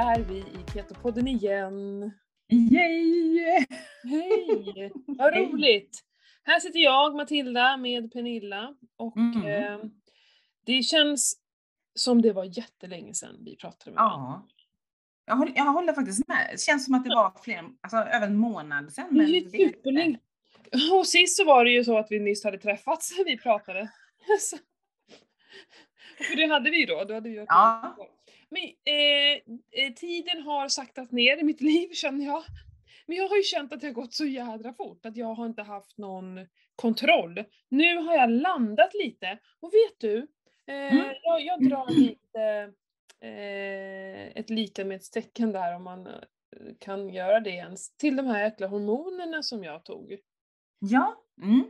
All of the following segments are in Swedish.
är vi i Ketopodden igen. Yay! Hej! Vad roligt! Här sitter jag, Matilda, med Pernilla och Mm. eh, det känns som det var jättelänge sedan vi pratade med varandra. Ja. Jag håller, jag håller faktiskt med. Det känns som att det var fler, alltså över en månad sedan. Men det är superlänge. Och sist så var det ju så att vi nyss hade träffats vi pratade. För det hade vi ju då. då hade vi varit Ja. Men eh, eh, tiden har saktat ner i mitt liv känner jag. Men jag har ju känt att det har gått så jädra fort, att jag har inte haft någon kontroll. Nu har jag landat lite, och vet du? Eh, Mm. jag, jag drar lite eh, ett lika-med-tecken där om man eh, kan göra det ens, till de här äckliga hormonerna som jag tog. Ja. Mm.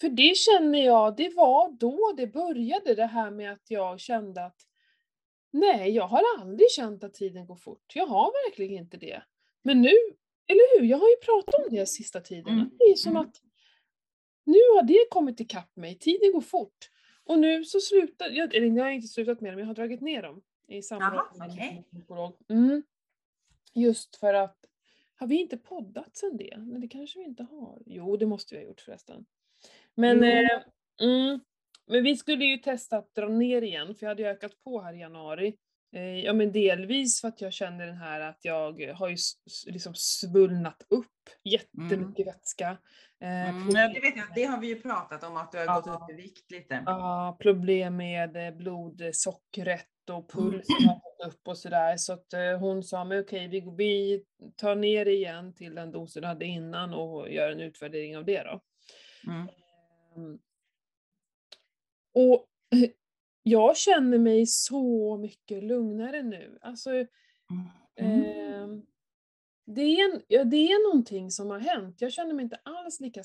För det känner jag, det var då det började det här med att jag kände att nej, jag har aldrig känt att tiden går fort. Jag har verkligen inte det. Men nu, eller hur? Jag har ju pratat om det sista tiden. Mm, Det är som mm. att nu har det kommit ikapp mig. Tiden går fort. Och nu så slutar, jag, eller jag har inte slutat med dem, jag har dragit ner dem i samråd med min psykolog. Mm. Just för att, har vi inte poddat sen det? Nej, det kanske vi inte har. Jo, det måste vi ha gjort förresten. Men, Jo. eh, mm, men vi skulle ju testa att dra ner igen, för jag hade ju ökat på här i januari. Eh, ja men delvis för att jag känner den här att jag har ju liksom svullnat upp jättemycket vätska. Eh, Mm. Det, vet jag, det har vi ju pratat om att du har Ja. gått upp i vikt lite. Ja, problem med eh, blodsockret och pulsen har gått upp och sådär. Så att hon sa, men okej, vi, vi tar ner igen till den dosen du hade innan och gör en utvärdering av det då. Mm. Och jag känner mig så mycket lugnare nu. Alltså, Mm. ehm, det, är en, ja, det är någonting som har hänt. Jag känner mig inte alls lika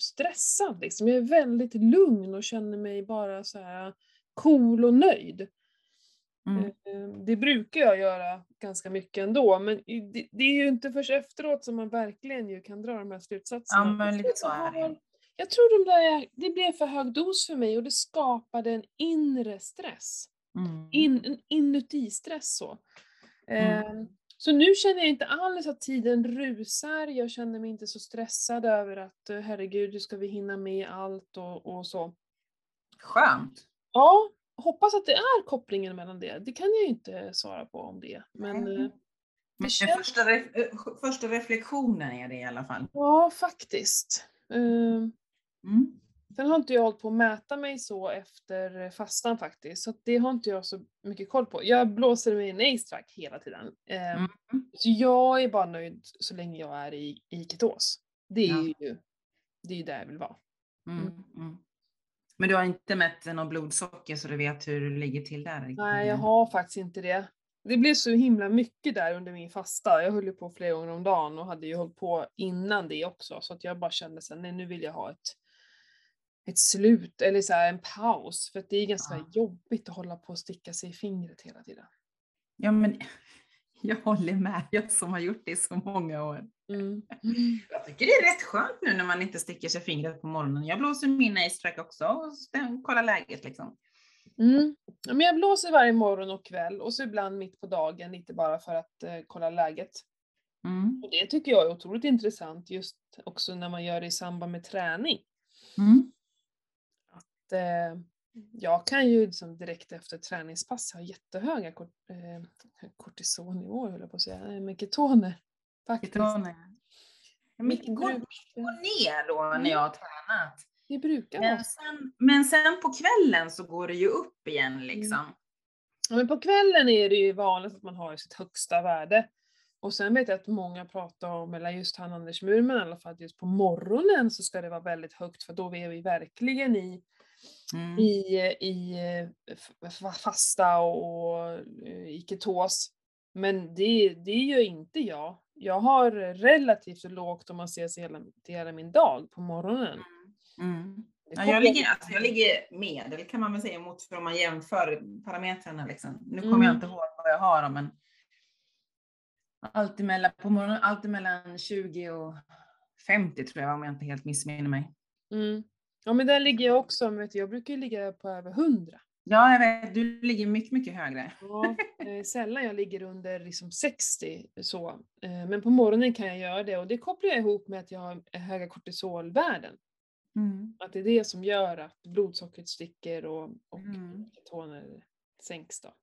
stressad. Liksom. Jag är väldigt lugn och känner mig bara så här cool och nöjd. Mm. Eh, Det brukar jag göra ganska mycket ändå, men det, det är ju inte först efteråt som man verkligen ju kan dra de här slutsatserna. Ja, men lite så är det. Jag tror de där, det blev för hög dos för mig och det skapade en inre stress. Mm. In, en inuti-stress så. Mm. Eh, Så nu känner jag inte alls att tiden rusar, jag känner mig inte så stressad över att eh, herregud, hur ska vi hinna med allt och, och så. Skönt. Ja, hoppas att det är kopplingen mellan det. Det kan jag ju inte svara på om det. Men Nej. eh, Men känns... första, ref- eh, första reflektionen är det i alla fall. Ja, faktiskt. Eh, Mm. Sen har inte jag hållit på att mäta mig så efter fastan faktiskt, så det har inte jag så mycket koll på. Jag blåser mig en ace hela tiden. Eh, Mm. Så jag är bara nöjd så länge jag är i, i ketos. Det är Ja. ju det är där jag vill vara. Mm. Mm. Men du har inte mätt något blodsocker så du vet hur du ligger till där? Nej, jag har faktiskt inte det. Det blev så himla mycket där under min fasta. Jag höll ju på flera gånger om dagen och hade ju hållit på innan det också. Så att jag bara kände här, nej nu vill jag ha ett, ett slut, eller så en paus. För att det är ganska Ja. jobbigt att hålla på och sticka sig i fingret hela tiden. Ja, men jag håller med. Jag som har gjort det i så många år. Mm. Jag tycker det är rätt skönt nu när man inte sticker sig i fingret på morgonen. Jag blåser min ace track också och kollar läget liksom. Mm. Men jag blåser varje morgon och kväll och så ibland mitt på dagen lite bara för att eh, kolla läget. Mm. Och det tycker jag är otroligt intressant just också när man gör det i samband med träning. Mm. Att, eh, jag kan ju liksom direkt efter träningspass ha jättehöga kort, eh, kortisonnivåer, höll jag på att säga, nej men ketoner. Faktiskt. Ketoner. Mitt går, ner då när jag har tränat. Det brukar Men sen, men sen på kvällen så går det ju upp igen liksom. Ja, men på kvällen är det ju vanligt att man har sitt högsta värde. Och sen vet jag att många pratar om, eller just han Anders Murman i alla fall, att just på morgonen så ska det vara väldigt högt för då är vi verkligen i, Mm. i, i fasta och, eh, i ketos. Men det, det gör inte jag. Jag har relativt lågt om man ser sig hela, till hela min dag på morgonen. Mm. Det Ja, jag, ligger, alltså, jag ligger medel kan man väl säga mot för om man jämför parametrarna. Liksom. Nu kommer Mm. jag inte ihåg vad jag har men allt emellan, på morgonen, allt emellan 20 och 50 tror jag om jag inte helt missminner mig. Mm. Ja men där ligger jag också, men vet du, jag brukar ju ligga på över 100. Ja, jag vet. Du ligger mycket, mycket högre. Ja, eh, sällan jag ligger under liksom 60 så. Eh, men på morgonen kan jag göra det och det kopplar jag ihop med att jag har höga kortisolvärden. Mm. Att det är det som gör att blodsockret sticker och, och Mm. toner sänks då.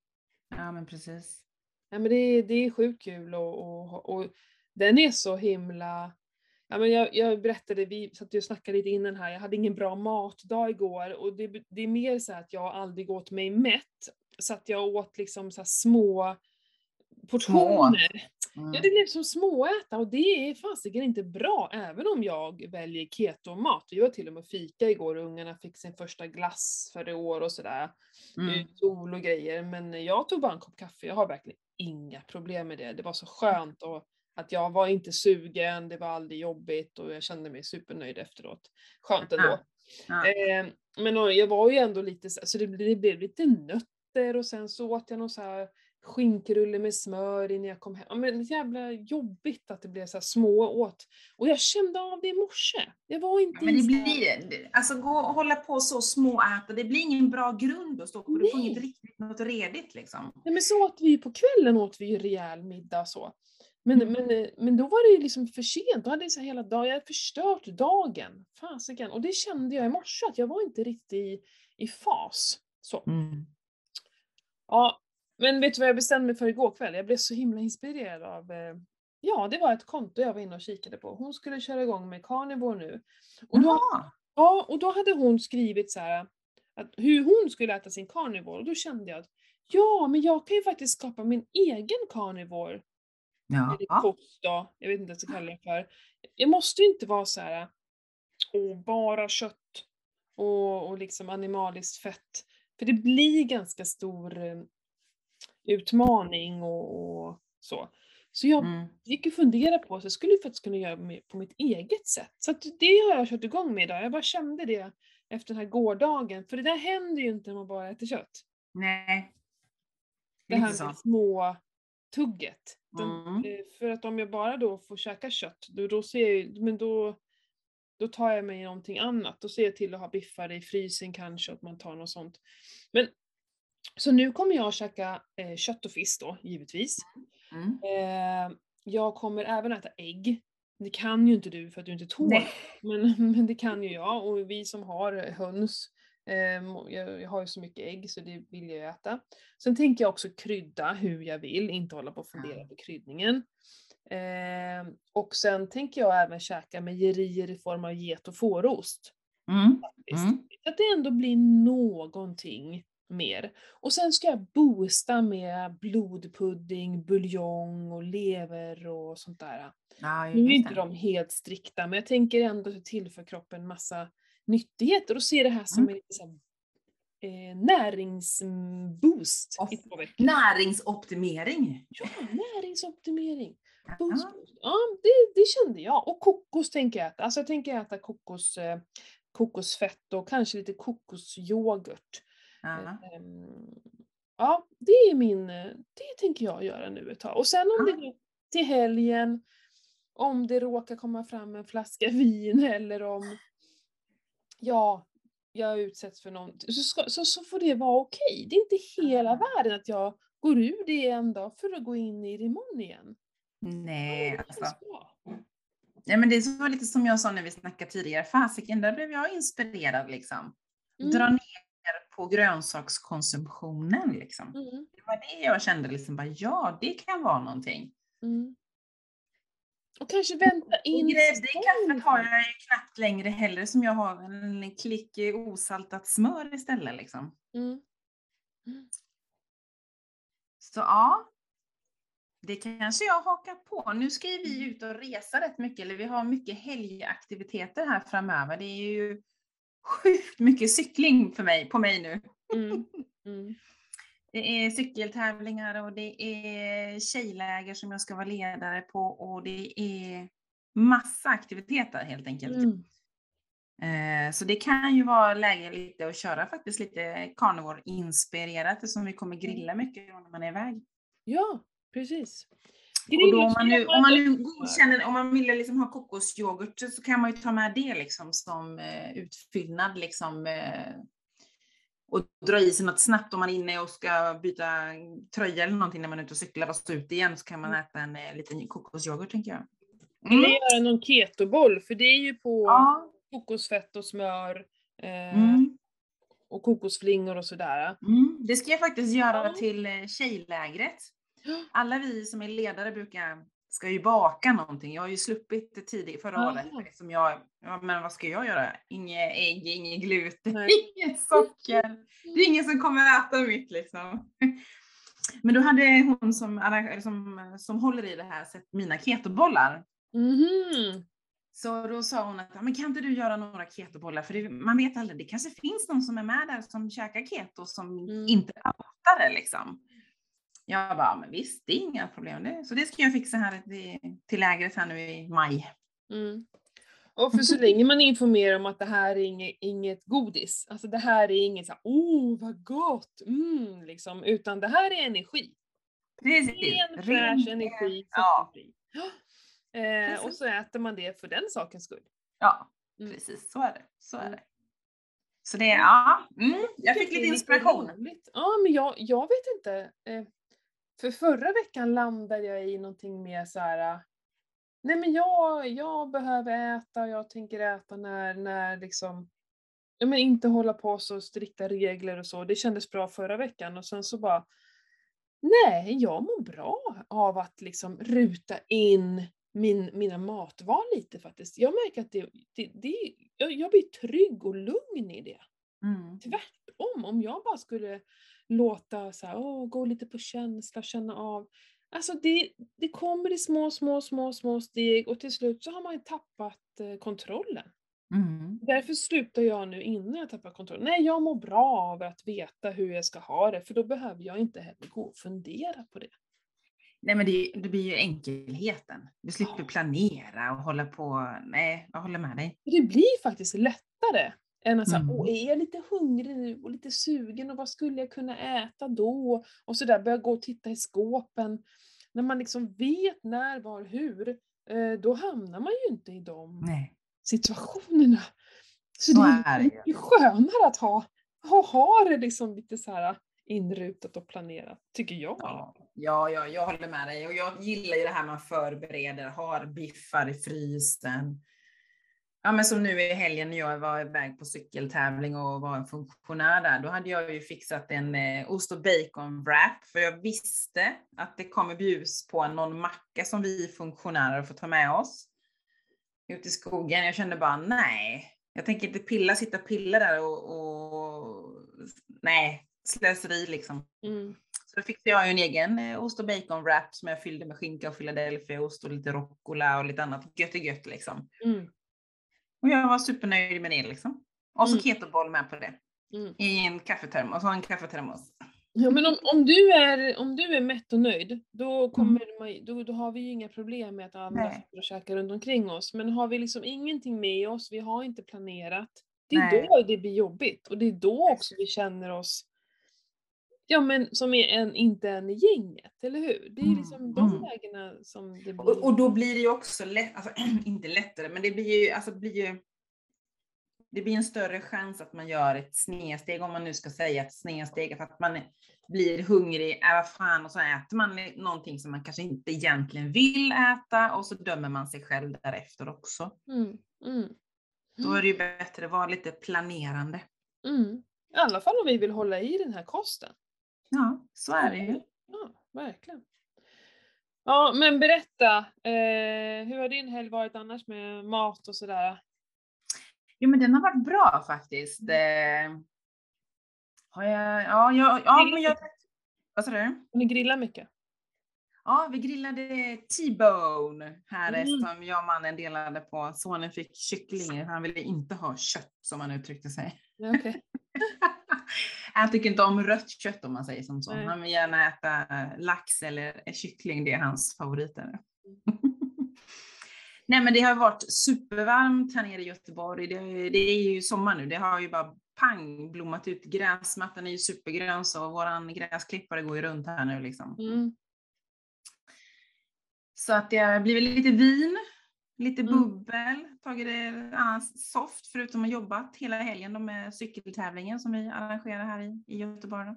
Ja, men precis. Ja, men det, är- det är sjukt kul och, och, och den är så himla... Ja, men jag, jag berättade, vi satt och snackade lite innan här, jag hade ingen bra matdag igår och det, det är mer så att jag aldrig åt mig mätt. Så att jag åt liksom så här små portioner. Mm. Ja, det blev som småäta och det är fasiken inte bra även om jag väljer ketomat. Vi var till och med fika igår och ungarna fick sin första glass för i år och sådär. Mm. Sol och grejer. Men jag tog bara en kopp kaffe. Jag har verkligen inga problem med det. Det var så skönt och att jag var inte sugen, det var aldrig jobbigt och jag kände mig supernöjd efteråt. Skönt ändå. Ja. Eh, men jag var ju ändå lite så, så det, det blev lite nötter och sen så åt jag någon så här skinkrulle med smör innan jag kom hem. Ja, men det jävla jobbigt att det blev så små åt. Och jag kände av det i morse. Jag var inte Men i det blir, det- alltså gå och hålla på så småäta, det blir ingen bra grund att stå på. Du får inget riktigt något redigt liksom. Nej men så åt vi ju på kvällen åt vi ju rejäl middag så. Men, Mm. men, eh, men då var det ju liksom för sent, då hade jag så hela dagen, jag hade förstört dagen. Fasiken. Och det kände jag i morse att jag var inte riktigt i, i fas. Så. Ja, men vet du vad jag bestämde mig för igår kväll? Jag blev så himla inspirerad av, eh, ja det var ett konto jag var inne och kikade på. Hon skulle köra igång med Carnivore nu. Och då, Jaha. ja, och då hade hon skrivit så här att hur hon skulle äta sin Carnivore och då kände jag att ja, men jag kan ju faktiskt skapa min egen Carnivore Ja. eller kost då, jag vet inte vad jag ska kalla det för. Jag måste ju inte vara så här, åh, bara kött och, och liksom animaliskt fett. För det blir ganska stor eh, utmaning och, och så. Så jag Mm. gick och funderade på så jag skulle faktiskt kunna göra på mitt eget sätt. Så att det har jag kört igång med idag. Jag bara kände det efter den här gårdagen. För det där händer ju inte när man bara äter kött. Nej. Det Lite här med små tugget. Den, Mm. eh, För att om jag bara då får käka kött, då, då ser jag men då, då tar jag mig någonting annat. Då ser jag till att ha biffar i frysen kanske, att man tar något sånt. Men, så nu kommer jag att käka eh, kött och fisk då, givetvis. Mm. Eh, jag kommer även äta ägg. Det kan ju inte du för att du inte tål men, men det kan ju jag och vi som har höns, jag, jag har ju så mycket ägg så det vill jag ju äta. Sen tänker jag också krydda hur jag vill, inte hålla på och fundera på kryddningen. Eh, och sen tänker jag även käka mejerier i form av get och fårost. Mm. Mm. Så att det ändå blir någonting mer. Och sen ska jag boosta med blodpudding, buljong och lever och sånt där. Ja, Nu är inte de helt strikta, men jag tänker ändå tillföra kroppen massa nyttigheter och se det här som Mm. en här, eh, näringsboost. Näringsoptimering. Ja, näringsoptimering. Boost, boost. Ja, det, det kände jag. Och kokos tänker jag äta. Alltså jag tänker äta kokos, eh, kokosfett och kanske lite kokosyoghurt. Ja. Ehm, Ja, det är min, det tänker jag göra nu ett tag. Och sen om Ja. det till helgen, om det råkar komma fram en flaska vin eller om, ja, jag utsätts för någonting, så, ska, så, så får det vara okej. Det är inte hela världen att jag går ur det en dag för att gå in i det imorgon igen. Nej, alltså. Ja, men det var lite som jag sa när vi snackade tidigare. Fasiken, där blev jag inspirerad liksom. Mm, Dra ner på grönsakskonsumtionen liksom. mm, Det var det jag kände liksom bara, ja, det kan vara någonting. mm. Och kanske vänta in grädde i kaffet har jag knappt längre heller som jag har en klick osaltat smör istället liksom. Mm. Mm. Så ja, det kanske jag hakar på. Nu ska vi ut och resa rätt mycket, eller vi har mycket helgaktiviteter här framöver. Det är ju sjukt mycket cykling för mig, på mig nu. Mm. Mm. Det är cykeltävlingar och det är tjejläger som jag ska vara ledare på och det är massa aktiviteter helt enkelt. Mm. Eh, Så det kan ju vara läge lite att köra faktiskt lite carnivore-inspirerat eftersom vi kommer grilla mycket när man är iväg. Ja, precis. Och då om man nu, om man nu godkänner, om man vill liksom ha kokosyoghurt så kan man ju ta med det liksom som eh, utfyllnad liksom. Och dra i sig något snabbt om man är inne och ska byta tröja eller någonting när man är ute och cyklar och ut igen så kan man äta en eh, liten kokosyoghurt tänker jag. Mm. Eller göra någon ketoboll för det är ju på Ja. kokosfett och smör eh, Mm. och kokosflingor och sådär. Mm. Det ska jag faktiskt göra Ja. till eh, tjejlägret. Alla vi som är ledare brukar, ska ju baka någonting. Jag har ju sluppit det tidigt förra Aha. året. Som jag, ja, men vad ska jag göra? Inget ägg, inget gluten, Nej. inget socker. Det är ingen som kommer äta mitt liksom. Men då hade hon som, som, som håller i det här sett mina ketobollar. Mhm. Så då sa hon att, men kan inte du göra några ketobollar? För det, man vet aldrig, det kanske finns någon som är med där som käkar keto som Mm. inte outar det liksom. Jag bara, men visst, det är inga problem. Det. Så det ska jag fixa här till, lägret här nu i maj. Mm. Och för så länge man informerar om att det här är inget, inget godis, alltså det här är inget såhär oh vad gott, mm, liksom, utan det här är energi. Precis. Ren, fräsch energi, Ja. Eh, och så äter man det för den sakens skull. Ja, Mm. precis. Så är det. Så är Mm. det. Så det, ja. Mm, jag fick lite inspiration. Ja, men jag, jag vet inte. Eh, för förra veckan landade jag i någonting mer så här. eh, Nej men jag, jag behöver äta, jag tänker äta när, när liksom Ja men inte hålla på så strikta regler och så. Det kändes bra förra veckan och sen så bara Nej, jag mår bra av att liksom ruta in min, mina matval lite faktiskt. Jag märker att det, det, det, jag, jag blir trygg och lugn i det Mm. tvärtom. Om jag bara skulle låta så här, åh, gå lite på känsla, känna av. Alltså det, det kommer i små, små, små, små steg och till slut så har man ju tappat eh, kontrollen. Mm. Därför slutar jag nu innan jag tappar kontrollen. Nej, jag mår bra av att veta hur jag ska ha det, för då behöver jag inte heller gå och fundera på det. Nej men det, det blir ju enkelheten. Du slipper Ja. planera och hålla på. Nej, jag håller med dig. Det blir faktiskt lättare än att Mm. åh, är jag lite hungrig nu och lite sugen och vad skulle jag kunna äta då? Och så där börja gå och titta i skåpen. När man liksom vet när, var, hur, eh, då hamnar man ju inte i de Nej. situationerna. Så, Så det är är mycket skönare att ha, ha, ha det liksom lite så här inrutat och planerat, tycker jag. Ja, ja, ja, jag håller med dig. Och jag gillar ju det här man förbereder, har biffar i frysen. Ja, men som nu i helgen när jag var iväg på cykeltävling och var en funktionär där, då hade jag ju fixat en eh, ost och bacon wrap, för jag visste att det kommer bjuds på någon macka som vi funktionärer får ta med oss ut i skogen. Jag kände bara nej, jag tänker inte pilla, sitta och pilla där och, och nej, slöseri liksom. Mm. Så då fixade jag en egen eh, ost och bacon wrap som jag fyllde med skinka och Philadelphiaost och lite rucola och lite annat gött och gött liksom. Mm. Och jag var supernöjd med det liksom. Och så Mm. ketoboll med på det. Mm. I en kaffetermos och en kaffetermos. Ja, men om, om, du är, om du är mätt och nöjd, då, Mm. kommer man, då, då har vi ju inga problem med att andra Nej. får käka runt omkring oss. Men har vi liksom ingenting med oss, vi har inte planerat, det är Nej. då det blir jobbigt. Och det är då också vi känner oss Ja men som är en, inte en i gänget, eller hur? Det är Mm, liksom de mm. lägena som det blir. Och, och då blir det ju också lätt, alltså inte lättare, men det blir ju, alltså det blir ju det blir en större chans att man gör ett snedsteg, om man nu ska säga ett snedsteg, att man blir hungrig, äh, vad fan, och så äter man någonting som man kanske inte egentligen vill äta, och så dömer man sig själv därefter också. Mm, mm, Då är det ju bättre att vara lite planerande. mm. I alla fall om vi vill hålla i den här kosten. Ja, så är det ju. Ja, verkligen. Ja, men berätta, eh, hur har din helg varit annars med mat och sådär? Jo, men den har varit bra faktiskt. Eh, har jag, ja, jag, ja, men jag, vad sa du? Ni grillat mycket? Ja, vi grillade T-bone här Mm. som jag och mannen delade på. Sonen fick kyckling, han ville inte ha kött som han uttryckte sig. Ja, Han tycker inte om rött kött om man säger som så. Nej. Han vill gärna äta eh, lax eller kyckling, det är hans favoriter. Nej men det har varit supervarmt här nere i Göteborg. Det, det är ju sommar nu, det har ju bara pang blommat ut. Gräsmattan är ju supergrön så våran gräsklippare går ju runt här nu liksom. Mm. Så att det har blivit lite vin, lite Mm. bubbel, tagit det soft förutom att jobbat hela helgen då med cykeltävlingen som vi arrangerar här i, i Göteborg.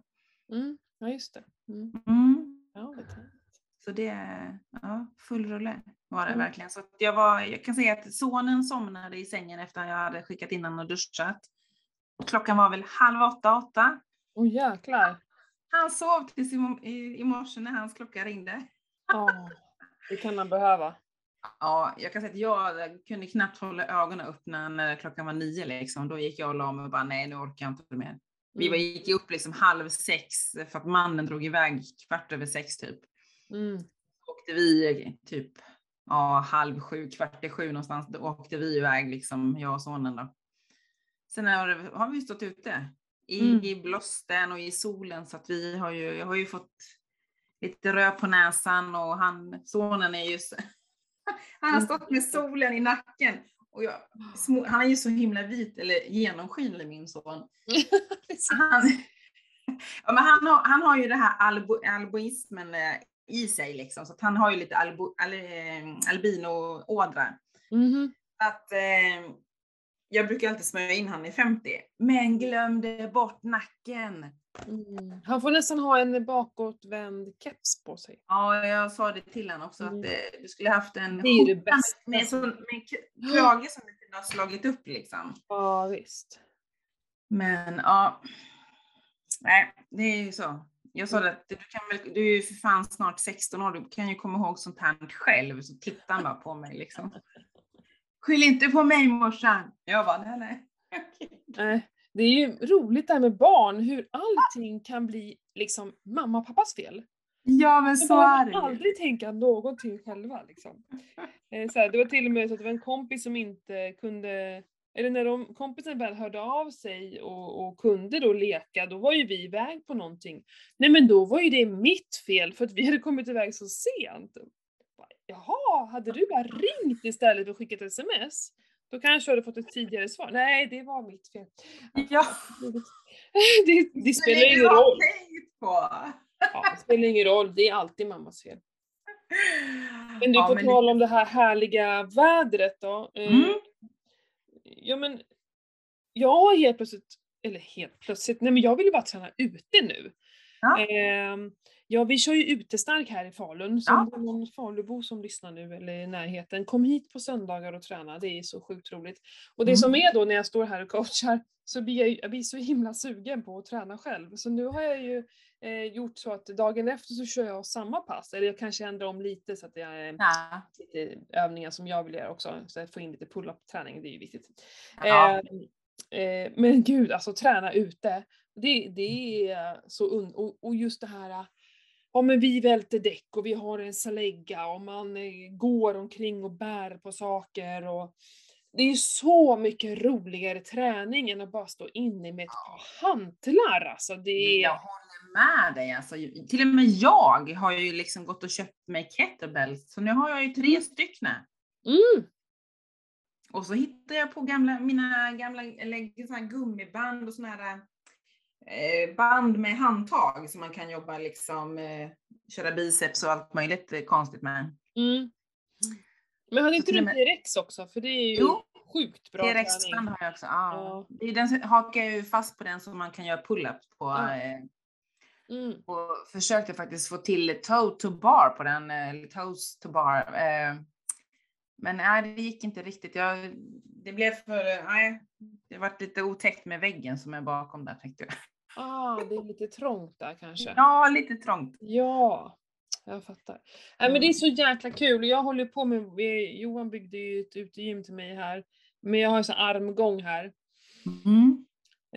Mm. Ja, just det. Mm. Mm. Ja. Så det är ja, full rulle var det Mm. verkligen. Så jag, var, jag kan säga att sonen somnade i sängen efter att jag hade skickat in honom och duschat. Klockan var väl halv åtta, åtta. Åh jäklar. Han sov tills i, i, i morse när hans klocka ringde. Ja, det kan man behöva. Ja, jag kan säga att jag kunde knappt hålla ögonen öppna när klockan var nio liksom. Då gick jag och la mig och bara nej, nu orkar jag inte mer. Vi var, Mm. gick upp liksom halv sex för att mannen drog iväg kvart över sex typ. Mm. åkte vi typ ja, halv sju, kvart i sju någonstans. Då åkte vi iväg, liksom, jag och sonen. Då. Sen har, har vi stått ute i, Mm. i blåsten och i solen så att vi har ju, jag har ju fått lite röd på näsan och han, sonen är ju, han har stått med solen i nacken. Och jag, han är ju så himla vit, eller genomskinlig min son. Han, ja, men han, har, han har ju det här albo, alboismen eh, i sig liksom, så att han har ju lite albo, al, eh, albino-ådra. Mhm. Att, eh, jag brukar alltid smörja in han i 50, men glömde bort nacken. Mm. Han får nästan ha en bakåtvänd keps på sig. Ja, jag sa det till honom också Mm. att eh, du skulle haft en Det är det bästa. med, sån- med krage som du kunde ha slagit upp liksom. Ja, visst. Men ja, nej, det är ju så. Jag sa det att du kan väl, du är ju för fan snart 16 år, du kan ju komma ihåg sånt här själv. Så tittade han bara på mig liksom. Skyll inte på mig morsan. Jag bara, nej nej. Okej. Nej, det är ju roligt det här med barn, hur allting kan bli liksom mamma och pappas fel. Ja men så är det aldrig tänka någonting själva liksom. Eh, Så här, det var till och med så att det var en kompis som inte kunde, eller när de, kompisen väl hörde av sig och, och kunde då leka, då var ju vi iväg på någonting. Nej men då var ju det mitt fel för att vi hade kommit iväg så sent. Jaha, hade du bara ringt istället för att skicka ett sms? Då kanske jag hade fått ett tidigare svar. Nej, det var mitt fel. Ja. Det, det spelar lägger ingen du roll. på. Ja, det spelar ingen roll, det är alltid mammas fel. Men du, Ja, på men tal om det här härliga vädret då. eh, Mm. Ja men, jag har helt plötsligt, eller helt plötsligt, nej men jag vill ju bara träna ute nu. Ja. Ehm, ja, vi kör ju utestark här i Falun, så Ja. om det är någon Falubo som lyssnar nu eller i närheten, kom hit på söndagar och träna, det är så sjukt roligt. Och det Mm. som är då när jag står här och coachar, så blir jag, jag blir så himla sugen på att träna själv. Så nu har jag ju eh, gjort så att dagen efter så kör jag samma pass, eller jag kanske ändrar om lite så att jag eh, Ja. lite övningar som jag vill göra också, så jag får in lite pull-up träning, det är ju viktigt. Ja. Eh, eh, men gud, alltså träna ute, det, det är så und och, och just det här, ja men vi välter däck och vi har en slägga och man eh, går omkring och bär på saker och det är ju så mycket roligare träning än att bara stå inne med ett par hantlar alltså. Det. Jag håller med dig. Alltså, till och med jag har ju liksom gått och köpt mig kettlebells. Så nu har jag ju tre stycken. Mm, Och så hittar jag på gamla, mina gamla eller, såna gummiband och såna här eh, band med handtag som man kan jobba liksom, eh, köra biceps och allt möjligt eh, konstigt med. mm. Men hade inte du med- T-rex också? För det är ju Jo, sjukt bra T-rex-band träning. har jag också. Ja. Ja. Den hakar jag ju fast på den så man kan göra pull-ups på. Eh, Mm. och försökte faktiskt få till toe to bar på den, eh, eller toes to bar. Eh, men nej, det gick inte riktigt. Jag, det blev för, nej, det var lite otäckt med väggen som är bakom där tänkte jag. Ah, det är lite trångt där kanske. Ja, lite trångt. Ja, jag fattar. Nej men det är Mm. så jäkla kul jag håller på med, Johan byggde ju ett utegym till mig här. Men jag har så armgång här. Mm.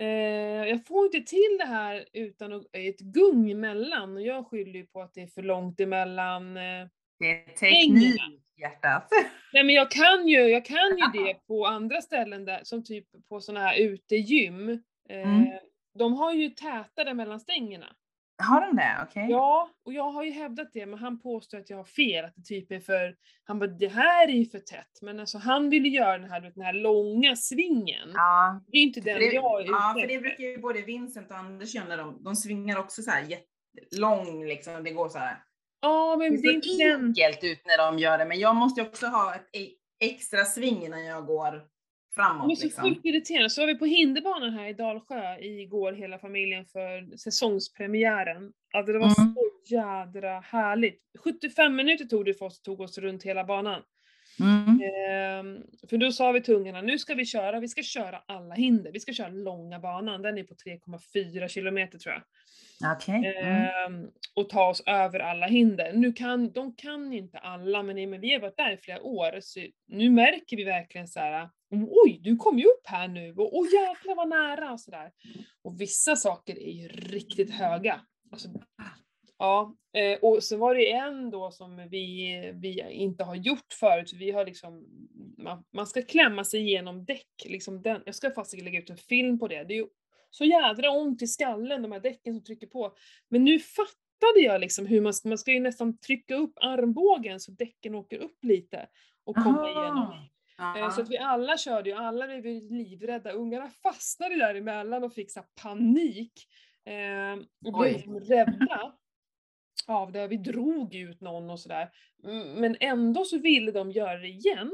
Eh, jag får inte till det här utan ett gung emellan och jag skyller ju på att det är för långt emellan. Eh. Det är teknik, hjärtat. Nej men jag kan ju, jag kan ju det på andra ställen där, som typ på sådana här utegym. Eh, Mm. De har ju tätare mellan stängerna. Har de det? Okej. Ja, och jag har ju hävdat det, men han påstår att jag har fel, att det typ är för, han bara det här är ju för tätt, men alltså han ville göra den här, den här långa svingen. Ja, Det är inte för den det, jag är ja, för det brukar ju både Vincent och Anders göra. De, de svingar också så här jättelång, liksom. Det går så här. Ja, Det men det är är inte enkelt ut när de gör det, men jag måste ju också ha ett, extra sving innan jag går framåt. Det är så liksom. sjukt irriterande. Så var vi på hinderbanan här i Dalsjö igår hela familjen för säsongspremiären. Alltså det var Mm. så jädra härligt. 75 minuter tog det för oss, tog oss runt hela banan. Mm. Ehm, för då sa vi till ungarna, nu ska vi köra, vi ska köra alla hinder. Vi ska köra långa banan, den är på 3,4 kilometer tror jag. Okej. Mm. Ehm, och ta oss över alla hinder. Nu kan, de kan ju inte alla, men, men vi har varit där i flera år, så nu märker vi verkligen så här. Oj, du kom ju upp här nu, och oj jäklar vad nära och sådär. Och vissa saker är ju riktigt höga. Alltså, ja, eh, och så var det en då som vi, vi inte har gjort förut, vi har liksom, man, man ska klämma sig igenom däck, liksom den, jag ska faktiskt lägga ut en film på det, det är ju så jädra ont i skallen, de här däcken som trycker på. Men nu fattade jag liksom hur man ska, man ska ju nästan trycka upp armbågen så däcken åker upp lite och kommer igenom. Eh, Så att vi alla körde ju, alla blev livrädda. Ungarna fastnade däremellan och fick så panik. Eh, och blev Oj. liksom rädda av det. Vi drog ut någon och sådär. Mm, Men ändå så ville de göra det igen.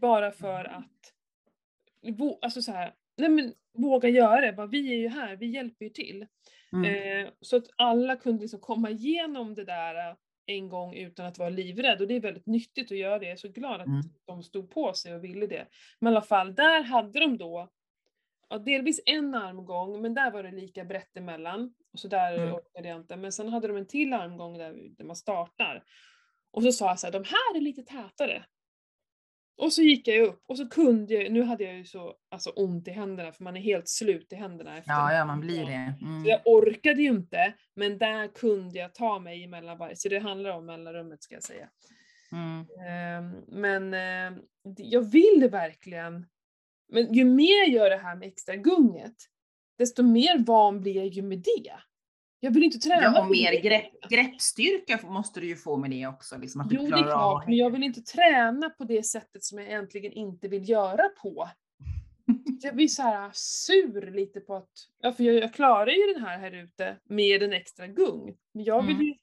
Bara för Mm. att, alltså så här, nej men våga göra det. Bara, vi är ju här, vi hjälper ju till. Mm. Eh, så att alla kunde liksom komma igenom det där en gång utan att vara livrädd och det är väldigt nyttigt att göra det. Jag är så glad att Mm. de stod på sig och ville det. Men i alla fall, där hade de då ja, delvis en armgång, men där var det lika brett emellan. Och så där Mm. orkade jag inte. Men sen hade de en till armgång där, där man startar. Och så sa jag så här, de här är lite tätare. Och så gick jag upp och så kunde jag, nu hade jag ju så alltså, ont i händerna för man är helt slut i händerna efter Ja, ja, man blir det. Så Mm. jag orkade ju inte, men där kunde jag ta mig emellan varje, så det handlar om mellanrummet ska jag säga. Mm. Ehm, men eh, jag vill verkligen, men ju mer jag gör det här med extra gunget, desto mer van blir jag ju med det. Jag vill inte träna Ja, och mer grepp, greppstyrka måste du ju få med det också. Liksom, att du Jo, det är av klart, men jag vill inte träna på det sättet som jag egentligen inte vill göra på. Jag blir så här sur lite på att, ja för jag, jag klarar ju den här här ute med en extra gung. Men jag vill Mm. ju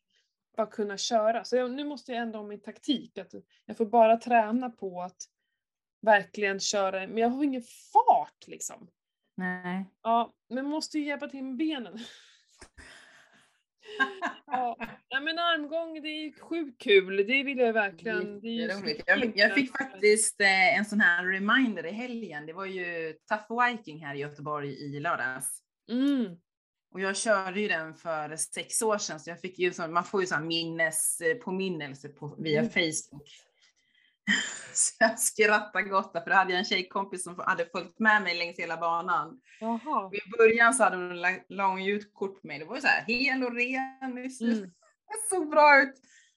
bara kunna köra. Så jag, nu måste jag ändra om min taktik. Att jag får bara träna på att verkligen köra, men jag har ingen fart liksom. Nej. Ja, men måste ju hjälpa till med benen. ja, nej, men armgång det är ju sjukt kul, det vill jag verkligen. Det är. Jag, jag fick faktiskt eh, en sån här reminder i helgen. Det var ju Tough Viking här i Göteborg i lördags. Mm. Och jag körde ju den för sex år sedan, så jag fick ju sån, man får ju sån minnes, eh, påminnelse på, via Mm. Facebook. Så jag skrattade gott, för då hade jag en tjejkompis som hade följt med mig längs hela banan. Jaha. I början så hade hon lång ut kort på mig. Det var ju så här hel och ren. Det såg- Mm. det såg bra ut.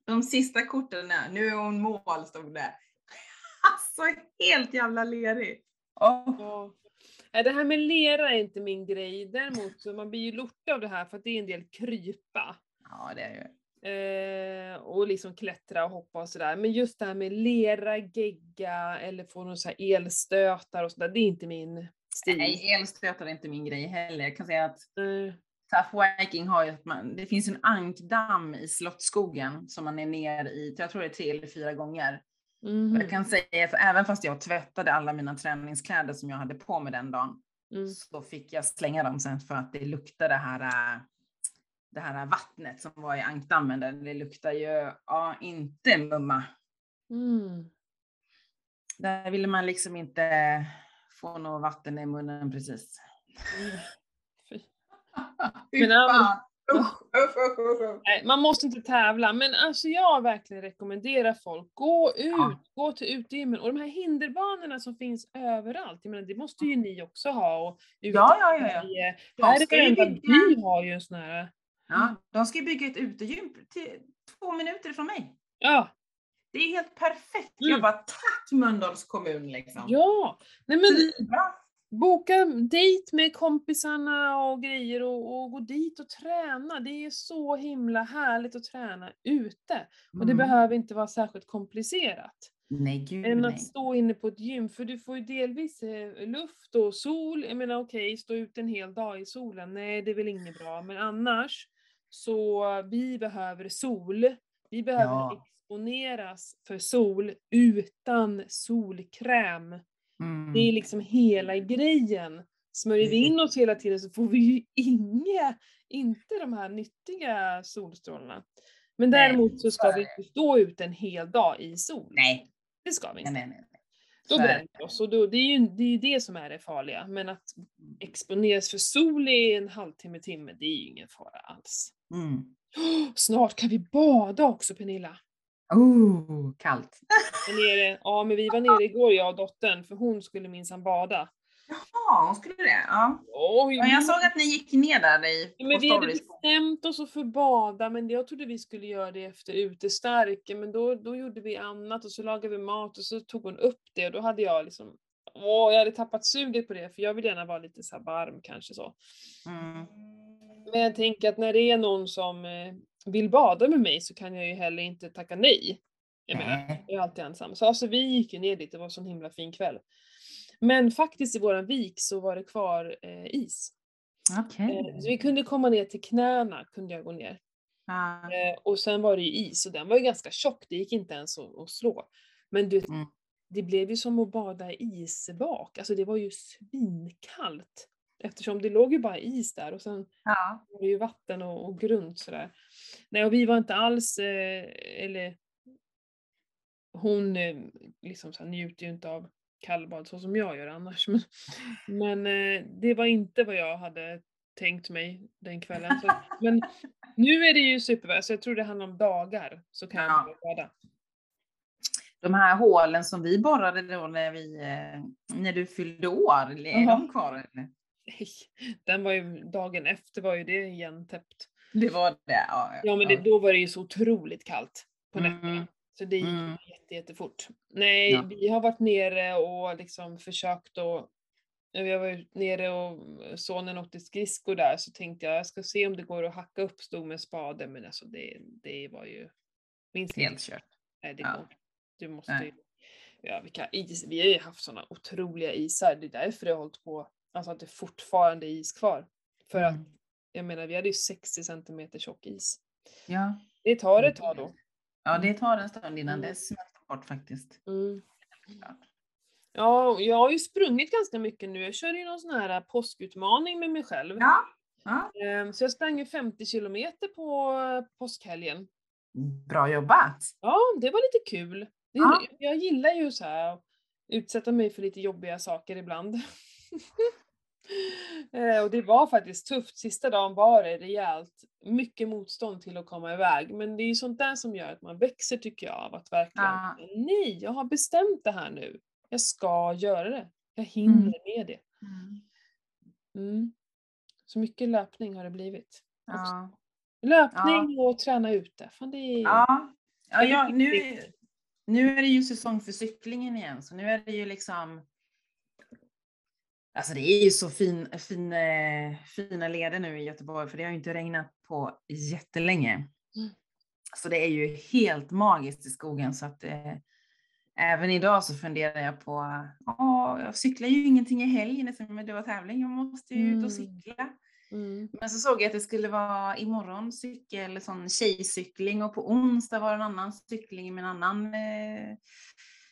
De sista korten, nu är hon mål, stod det. Alltså helt jävla lerig. Åh. Ja. Det här med lera är inte min grej. Däremot så man blir ju lortig av det här för att det är en del krypa. Ja, det är ju. Eh, och liksom klättra och hoppa och sådär. Men just det här med lera, gegga eller få någon så här elstötar och sådär, det är inte min stil. Nej, elstötar är inte min grej heller. Jag kan säga att Eh, Tough Viking har ju att man, det finns en ankdamm i Slottsskogen som man är ner i, jag tror det är tre eller fyra gånger. mhm, Jag kan säga att även fast jag tvättade alla mina träningskläder som jag hade på mig den dagen, mm. så fick jag slänga dem sen för att det luktade det här, äh, det här vattnet som var i ankdammen. Där det luktar ju, ja, inte mumma. Mm. Där ville man liksom inte få något vatten i munnen precis. Mm. Fy. Fy Men, ja, fan. Usch, usch, usch, usch, usch. Nej, man måste inte tävla, men alltså jag verkligen rekommenderar folk, gå ut, Ja. gå till utegymmen. Och de här hinderbanorna som finns överallt, jag menar det måste ju ni också ha. Och Ja, ja, ja, ja. Här i ska ju varenda bygga- by har ju en sån här, Ja, de ska bygga ett utegym till två minuter från mig. ja, Det är helt perfekt. Mm. Jag bara, tack Mölndals kommun liksom. ja. Nej men boka dejt med kompisarna och grejer och, och gå dit och träna. Det är så himla härligt att träna ute. Och det Mm. behöver inte vara särskilt komplicerat. Nej, gud än nej. att stå inne på ett gym, för du får ju delvis eh, luft och sol. Jag menar okej, stå ute en hel dag i solen, nej det är väl inget bra. Men annars, så vi behöver sol, vi behöver Ja. exponeras för sol utan solkräm. Mm. Det är liksom hela grejen. Smörjer vi in oss hela tiden så får vi ju inga, inte de här nyttiga solstrålarna. Men Nej, däremot så ska vi inte stå ut en hel dag i sol. Nej, Det ska vi nej, inte. nej. nej. Då bränner vi oss och då, det är ju det, är det som är det farliga. Men att exponeras för sol i en halvtimme, timme, det är ju ingen fara alls. Mm. Åh, snart kan vi bada också Pernilla. Oh, kallt. Nere, ja men vi var nere igår jag och dottern för hon skulle minsann bada. Jaha, hon skulle det? Ja. Oj, ja. Jag såg att ni gick ner där i, Ja, men vi hade bestämt oss för att bada men jag trodde vi skulle göra det efter utestarken men då, då gjorde vi annat och så lagade vi mat och så tog hon upp det och då hade jag liksom Åh, jag hade tappat suget på det för jag vill gärna vara lite så varm kanske så. Mm. Men jag tänker att när det är någon som eh, vill bada med mig så kan jag ju heller inte tacka nej. Jag menar, jag är alltid ensam. Så alltså vi gick ju ner dit, det var en sån himla fin kväll. Men faktiskt i våran vik så var det kvar eh, is. Okej. Eh, så vi kunde komma ner till knäna, kunde jag gå ner. Ja. Eh, och sen var det ju is och den var ju ganska tjock, det gick inte ens att, att slå. Men du, Mm. det blev ju som att bada i isvak, alltså det var ju svinkallt. Eftersom det låg ju bara is där och sen Ja. var det ju vatten och, och grunt sådär. Nej och vi var inte alls, eh, eller hon eh, liksom så här, njuter ju inte av kallbad så som jag gör annars. Men, men eh, det var inte vad jag hade tänkt mig den kvällen. Så, men nu är det ju superväder, så jag tror det handlar om dagar så kan Ja. börja bada. De här hålen som vi borrade då när, vi, eh, när du fyllde år, är Jaha. de kvar? Eller? Nej, Den var ju, dagen efter var ju det igentäppt. Det var det? Ja, Ja men det, då var det ju så otroligt kallt på nätterna. Mm. Så det gick Mm. jätte, jättefort. Nej, Ja. vi har varit nere och liksom försökt att vi var nere och sonen åkte skridskor där så tänkte jag jag ska se om det går att hacka upp stod med spade men alltså det, det var ju minst Helt kört. Nej, det Ja. går. Du måste Nej. ju... Ja, vilka is. Vi har ju haft sådana otroliga isar. Det är därför det har hållit på. Alltså att det fortfarande är is kvar. För att, Mm. jag menar, vi hade ju 60 centimeter tjock is. Ja. Det tar ett tag då. Ja, det tar en stund innan Mm. det smälter bort faktiskt. Mm. Ja, jag har ju sprungit ganska mycket nu. Jag kör ju någon sån här påskutmaning med mig själv. Ja. ja. Ehm, Så jag sprang ju 50 kilometer på påskhelgen. Bra jobbat! Ja, det var lite kul. Ja. Jag gillar ju så här att utsätta mig för lite jobbiga saker ibland. Eh, och det var faktiskt tufft. Sista dagen var det rejält mycket motstånd till att komma iväg. Men det är ju sånt där som gör att man växer tycker jag av att verkligen, Ja. nej, jag har bestämt det här nu. Jag ska göra det. Jag hinner Mm. med det. Mm. Så mycket löpning har det blivit. Ja. Löpning och träna ute. Fan, det är... Ja. Ja, det är ja, nu, nu är det ju säsong för cyklingen igen, så nu är det ju liksom Alltså det är ju så fin, fin, eh, fina leder nu i Göteborg, för det har ju inte regnat på jättelänge. Mm. Så det är ju helt magiskt i skogen, så att eh, även idag så funderar jag på, ja, jag cyklar ju ingenting i helgen eftersom det var tävling, jag måste ju ut Mm. och cykla. Mm. Men så såg jag att det skulle vara imorgon cykel, sån tjejcykling och på onsdag var det en annan cykling med en annan eh,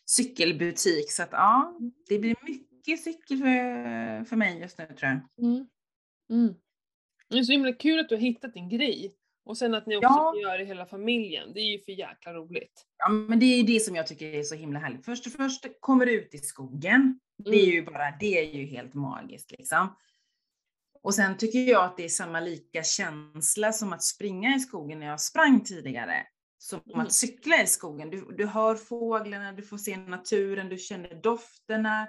cykelbutik. Så att ja, det blir mycket cykel för, för mig just nu tror jag. Mm. Mm. Det är så himla kul att du har hittat din grej. Och sen att ni också Ja. göra det hela familjen. Det är ju för jäkla roligt. Ja, men det är ju det som jag tycker är så himla härligt. Först och först kommer du ut i skogen. Det är Mm. ju bara, det är ju helt magiskt liksom. Och sen tycker jag att det är samma lika känsla som att springa i skogen när jag sprang tidigare. Som Mm. att cykla i skogen. Du, du hör fåglarna, du får se naturen, du känner dofterna.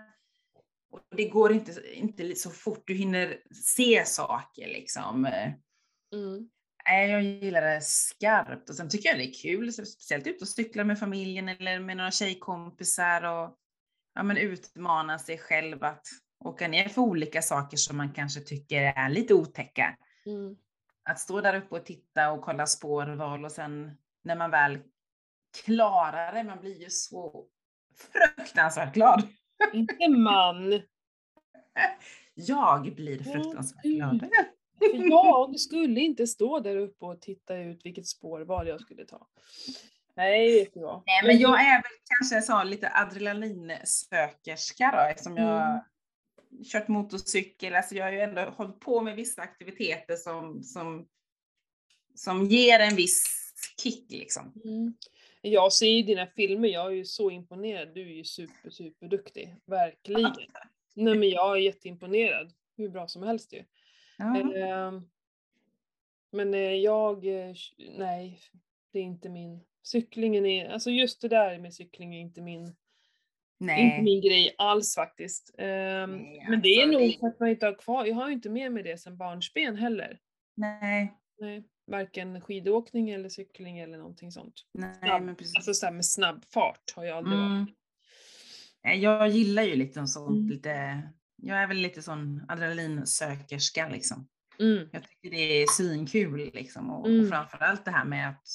Och det går inte, inte så fort du hinner se saker liksom. Mm. Jag gillar det skarpt och sen tycker jag det är kul, speciellt ut och cykla med familjen eller med några tjejkompisar och ja, men utmana sig själv att åka ner för olika saker som man kanske tycker är lite otäcka. Mm. Att stå där uppe och titta och kolla spårval och sen när man väl klarar det, man blir ju så fruktansvärt glad. Inte man. Jag blir fruktansvärt glad. För jag skulle inte stå där uppe och titta ut vilket spårval jag skulle ta. Nej, vet. Nej, men jag är väl kanske så lite adrenalinsökerska då, eftersom jag Mm. kört motorcykel. Alltså jag har ju ändå hållit på med vissa aktiviteter som, som, som ger en viss kick liksom. Mm. Jag ser ju dina filmer, jag är ju så imponerad. Du är ju super, super duktig. Verkligen. Nej men jag är jätteimponerad. Hur bra som helst ju. Ja. Ehm, Men eh, jag, eh, nej, det är inte min. Cyklingen är, alltså just det där med cykling är inte min, inte Nej. min grej alls faktiskt. Ehm, Nej, Men det är alltså, nog för att man inte har kvar, jag har ju inte med mig det sedan barnsben heller. Nej. Nej, varken skidåkning eller cykling eller någonting sånt. Nej, Snabb- men precis. Alltså så med snabb fart har jag aldrig varit. Mm. Nej, Jag gillar ju lite sånt, Mm. lite, jag är väl lite sån adrenalinsökerska liksom. Mm. Jag tycker det är svinkul liksom och, Mm. och framförallt det här med att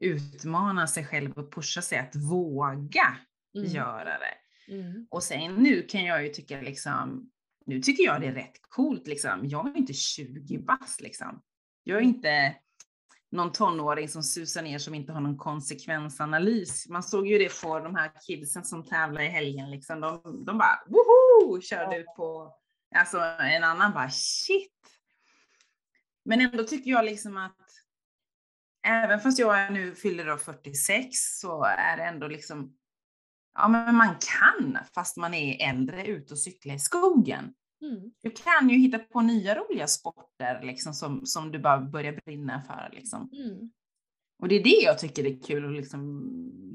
utmana sig själv och pusha sig att våga Mm. göra det. Mm. Och sen nu kan jag ju tycka liksom, nu tycker jag det är rätt coolt liksom. Jag är inte 20 bast liksom. Jag är inte någon tonåring som susar ner som inte har någon konsekvensanalys. Man såg ju det på de här kidsen som tävlar i helgen liksom. De, de bara woho! Körde ut på, alltså en annan bara shit. Men ändå tycker jag liksom att även fast jag nu fyller då 46 så är det ändå liksom Ja, men man kan, fast man är äldre, ut och cykla i skogen. Mm. Du kan ju hitta på nya roliga sporter liksom, som, som du bara börjar brinna för. Liksom. Mm. Och det är det jag tycker är kul att liksom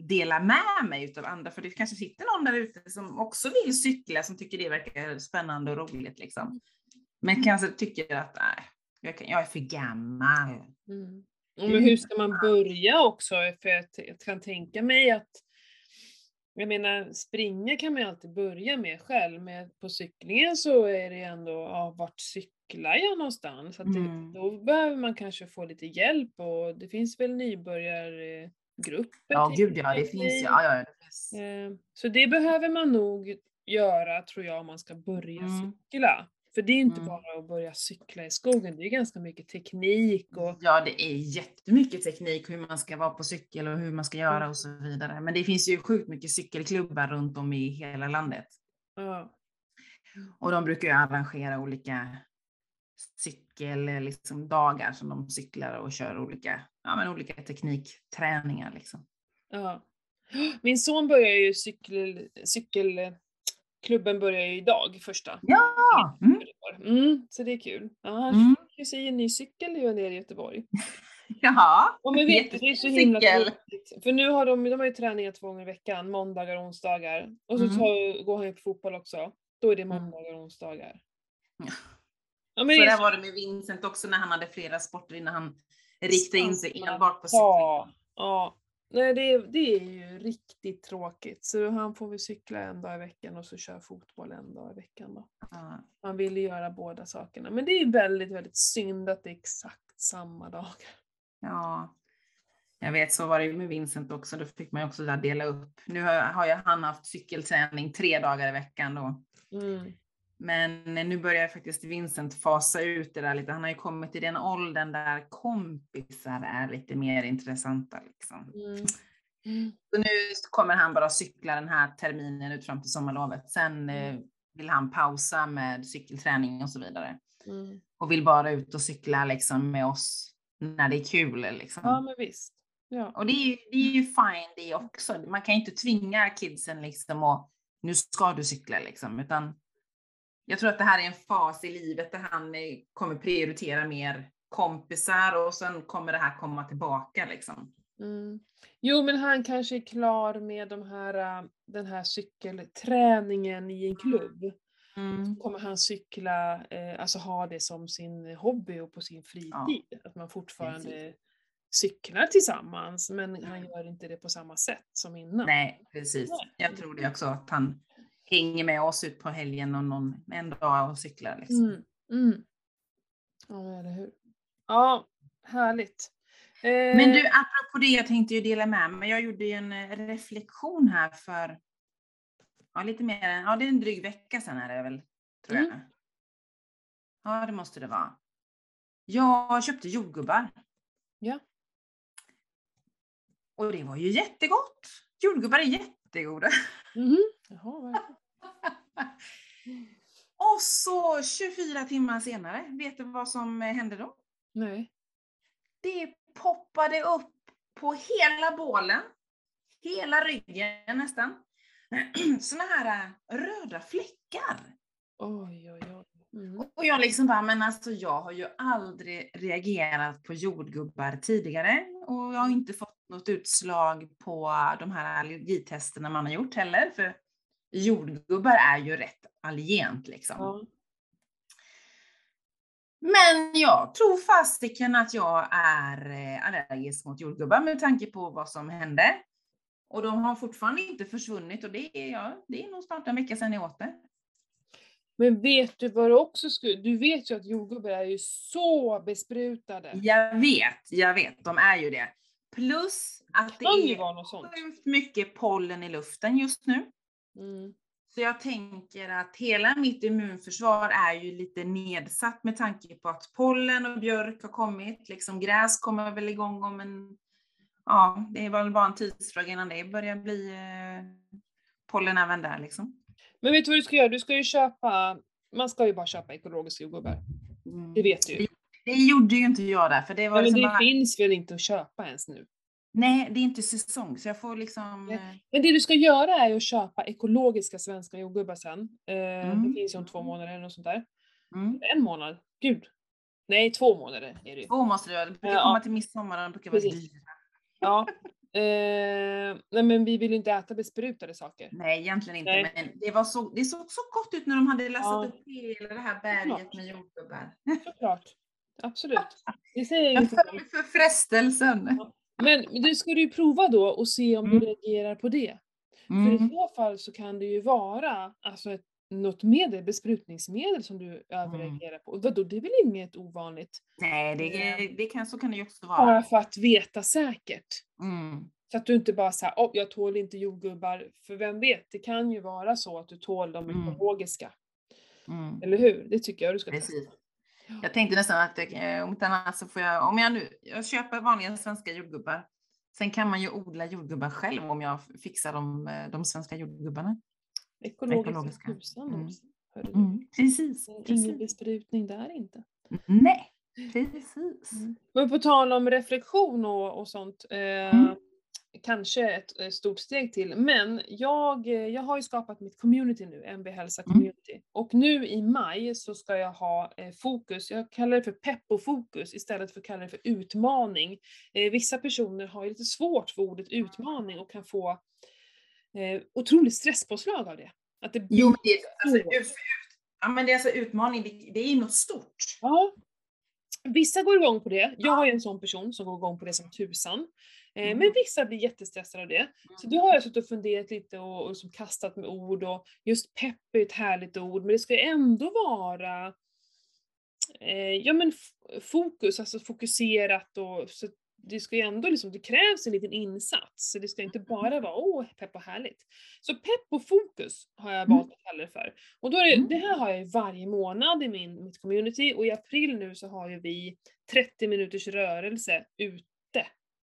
dela med mig utav andra, för det kanske sitter någon där ute som också vill cykla, som tycker det verkar spännande och roligt. Liksom. Men kanske tycker att nej, jag, kan, jag är för gammal. Mm. Och men hur ska man börja också? För jag, jag kan tänka mig att jag menar, springa kan man ju alltid börja med själv, men på cyklingen så är det ändå, ja, vart cyklar jag någonstans? Att det, Mm. Då behöver man kanske få lite hjälp och det finns väl nybörjargrupper? Ja, gud ja, det finns ju. Ja, ja, det finns. Eh, Så det behöver man nog göra, tror jag, om man ska börja Mm. cykla. För det är inte Mm. bara att börja cykla i skogen, det är ganska mycket teknik och Ja, det är jättemycket teknik hur man ska vara på cykel och hur man ska göra och så vidare. Men det finns ju sjukt mycket cykelklubbar runt om i hela landet. ja. Och de brukar ju arrangera olika cykeldagar liksom, dagar som de cyklar och kör olika, ja, men olika teknikträningar. Liksom. Ja. Min son börjar ju cykel, cykelklubben börjar ju idag, första. Ja! Mm. Mm, så det är kul. Ja, han Mm. fick ju sig en ny cykel nere i Göteborg. Jaha. Och men vet det är så himla Cykel. För nu har de, de har ju träningar två gånger i veckan, måndagar och onsdagar. Och så Mm. tar, går han ju på fotboll också. Då är det Mm. måndagar och onsdagar. Ja. Ja, Så där så var det med Vincent också när han hade flera sporter innan han riktade in sig enbart på Ja, cykling. ja. Nej, det, är- det är ju riktigt tråkigt. Så han får väl cykla en dag i veckan och så kör fotboll en dag i veckan då. Ja. Han vill ju göra båda sakerna. Men det är ju väldigt, väldigt synd att det är exakt samma dagar. Ja, jag vet så var det ju med Vincent också. Då fick man ju också dela upp. Nu har, har ju han haft cykelträning tre dagar i veckan då. Mm. Men nu börjar faktiskt Vincent fasa ut det där lite. Han har ju kommit i den åldern där kompisar är lite mer intressanta. Liksom. Mm. Mm. Så nu kommer han bara cykla den här terminen ut fram till sommarlovet. Sen eh, vill han pausa med cykelträning och så vidare. Mm. Och vill bara ut och cykla liksom med oss när det är kul. Liksom. Ja, men visst. Ja. Och det är, ju, det är ju fine det också. Man kan ju inte tvinga kidsen liksom och nu ska du cykla liksom, utan jag tror att det här är en fas i livet där han eh, kommer prioritera mer kompisar och sen kommer det här komma tillbaka liksom. Mm. Jo, men han kanske är klar med de här, äh, den här cykelträningen i en klubb. Kommer han cykla, eh, alltså ha det som sin hobby och på sin fritid? Att man fortfarande cyklar tillsammans, men han gör inte det på samma sätt som innan. Nej, precis. Jag tror det också att han hänger med oss ut på helgen och någon, en dag och cyklar. Liksom. Mm. Mm. Ja, eller hur. Ja, härligt. Eh, Men du, apropå det, jag tänkte ju dela med mig. Jag gjorde ju en eh, reflektion här för ja, lite mer än, ja det är en dryg vecka sedan är det väl, tror jag. Mm. Ja, det måste det vara. Jag köpte jordgubbar. Ja. Och det var ju jättegott! Jordgubbar är jättegoda. Mhm. Jaha. Och så 24 timmar senare, vet du vad som eh, hände då? Nej. Det poppade upp på hela bålen, hela ryggen nästan, såna här äh, röda fläckar. Oj, oj, oj. Mm. Och jag liksom bara, men alltså jag har ju aldrig reagerat på jordgubbar tidigare och jag har inte fått något utslag på de här allergitesterna man har gjort heller, för jordgubbar är ju rätt allergent liksom. Ja. Men jag tror fasiken att jag är eh, allergisk mot jordgubbar med tanke på vad som hände. Och de har fortfarande inte försvunnit och det är, ja, det är nog snart en vecka sedan jag åt det. Men vet du vad du också skulle... Du vet ju att jordgubbar är ju så besprutade. Jag vet, jag vet, de är ju det. Plus att det är sjukt mycket pollen i luften just nu. Mm. Så jag tänker att hela mitt immunförsvar är ju lite nedsatt med tanke på att pollen och björk har kommit. Liksom gräs kommer väl igång om en... Ja, det är väl bara en tidsfråga innan det börjar bli eh, pollen även där liksom. Men vet du vad du ska göra? Du ska ju köpa... Man ska ju bara köpa ekologiska jordgubbar. Det vet du ju. Det gjorde ju inte jag där, för det var men liksom det bara, finns väl inte att köpa ens nu? Nej, det är inte säsong, så jag får liksom... Nej. eh, Men det du ska göra är att köpa ekologiska svenska jordgubbar sen. Eh, Mm. Det finns ju om två månader eller något sånt där. Mm. En månad? Gud. Nej, två månader är det ju. Två måste det vara. Det brukar Ja. komma till midsommar de brukar vara dyra. Ja. Eh, nej men vi vill ju inte äta besprutade saker. Nej, egentligen inte. Nej. Men det, var så, det såg så gott ut när de hade lastat Ja. upp hela det här berget med jordgubbar. Såklart. Absolut. Det säger jag föll för frestelsen. Men du ska du ju prova då och se om du Mm. reagerar på det. För i Mm. så fall så kan det ju vara alltså ett, något medel, besprutningsmedel som du överreagerar på. Vadå, det är väl inget ovanligt? Nej, det, det kan, så kan det ju också Bara vara. för att veta säkert. Mm. Så att du inte bara säger oh, jag tål inte jordgubbar. För vem vet, det kan ju vara så att du tål de Mm. ekologiska. Mm. Eller hur? Det tycker jag du ska Precis. testa. Jag tänkte nästan att eh, om inte annat så får jag, om jag nu, jag köper vanliga svenska jordgubbar. Sen kan man ju odla jordgubbar själv om jag fixar de, eh, de svenska jordgubbarna. Ekologiska Ekologiska. tusan Mm. Mm. Precis. Ingen besprutning där inte. Nej, precis. Men på tal om reflektion och, och sånt. Eh, Mm. Kanske ett, stort steg till. Men jag, jag har ju skapat mitt community nu, MB Hälsa Mm. Community. Och nu i maj så ska jag ha eh, fokus, jag kallar det för pepp och fokus istället för att kalla det för utmaning. Eh, vissa personer har ju lite svårt för ordet utmaning och kan få eh, otroligt stresspåslag av det. Att det blir Jo, men det, alltså, ut, ut, ja, men det är alltså utmaning, det, det är ju något stort. Ja. Vissa går igång på det. Jag är en sån person som går igång på det som tusan. Eh, Mm. Men vissa blir jättestressade av det. Så då har jag suttit och funderat lite och, och som kastat med ord och just pepp är ett härligt ord men det ska ändå vara eh, ja men fokus, alltså fokuserat och så det ska ju ändå liksom, det krävs en liten insats. Så det ska inte bara vara åh, pepp och härligt. Så pepp och fokus har jag Mm. valt att kalla det för. Och då är det, Mm. det här har jag varje månad i min, mitt community och i april nu så har ju vi 30 minuters rörelse ute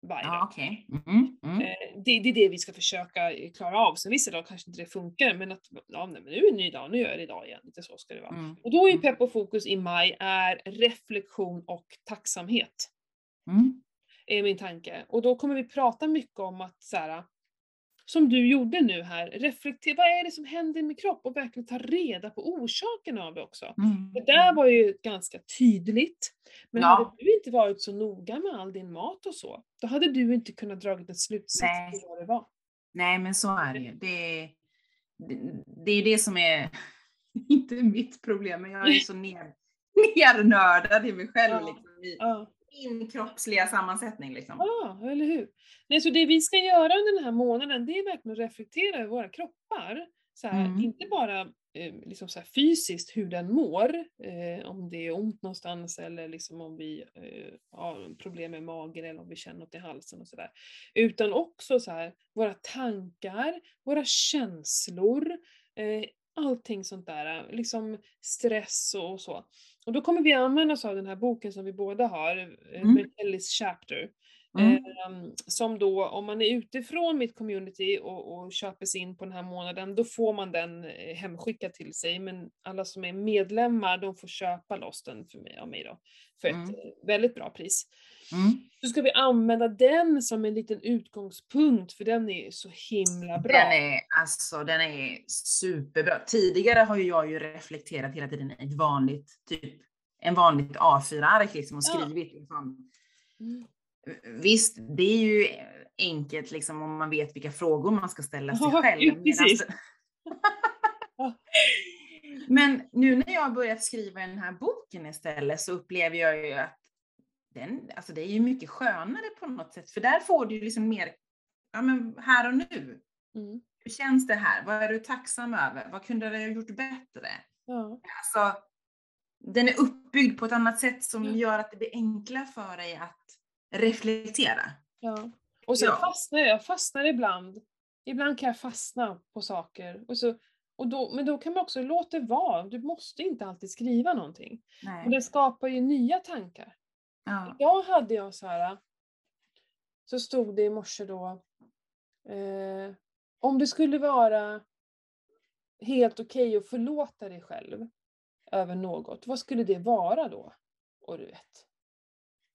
varje dag. Ja, okej. Mm, mm. Eh, det, det är det vi ska försöka eh, klara av. Sen vissa dagar kanske inte det funkar, men att ja, nej, men nu är det en ny dag, nu gör jag det idag igen. Lite så ska det vara. Mm. Och då är ju pepp och fokus i maj är reflektion och tacksamhet. Mm. Är min tanke. Och då kommer vi prata mycket om att så här, som du gjorde nu här, reflektera, vad är det som händer i min kropp? Och verkligen ta reda på orsaken av det också. Mm. Det där var ju ganska tydligt. Men Ja. hade du inte varit så noga med all din mat och så, då hade du inte kunnat dra en slutsats på vad det var. Nej, men så är det ju. Det, det, det är det som är, inte mitt problem, men jag är så ner, nernördad i mig själv. Ja. Liksom, i Ja, min kroppsliga sammansättning. Liksom. ja eller hur? Nej, så det vi ska göra under den här månaden, det är verkligen att reflektera över våra kroppar. Så här, Mm. Inte bara eh, liksom så fysiskt hur den mår, eh, om det är ont någonstans eller liksom om vi eh, har problem med magen eller om vi känner något i halsen och sådär. Utan också så här, våra tankar, våra känslor, eh, allting sånt där, liksom stress och så. Och då kommer vi använda oss av den här boken som vi båda har, eh, Mm. med Ellis Chapter. Mm. Eh, som då, om man är utifrån mitt community och, och köper sig in på den här månaden, då får man den eh, hemskickad till sig. Men alla som är medlemmar, de får köpa loss den för mig, av mig då, för ett Mm. eh, väldigt bra pris. Mm. Så ska vi använda den som en liten utgångspunkt, för den är så himla bra. Den är, alltså, den är superbra. Tidigare har ju jag ju reflekterat hela tiden i ett vanligt, typ en vanligt A4-ark liksom och Ja. skrivit. Liksom. Mm. Visst, det är ju enkelt liksom om man vet vilka frågor man ska ställa sig Ja, själv. ju Medans- precis. Ja. Men nu när jag har börjat skriva den här boken istället så upplever jag ju att den, alltså det är ju mycket skönare på något sätt, för där får du ju liksom mer, ja men här och nu. Mm. Hur känns det här? Vad är du tacksam över? Vad kunde du ha gjort bättre? Ja. Alltså, den är uppbyggd på ett annat sätt som Ja. gör att det blir enklare för dig att reflektera. Ja. Och sen Ja. fastnar jag, jag fastnar ibland. Ibland kan jag fastna på saker. Och så, och då, men då kan man också låta det vara. Du måste inte alltid skriva någonting. Och Nej. det skapar ju nya tankar. Ja. Jag hade jag så här. Så stod det i morse då. Eh, om det skulle vara helt okej att förlåta dig själv över något, vad skulle det vara då? Och du vet.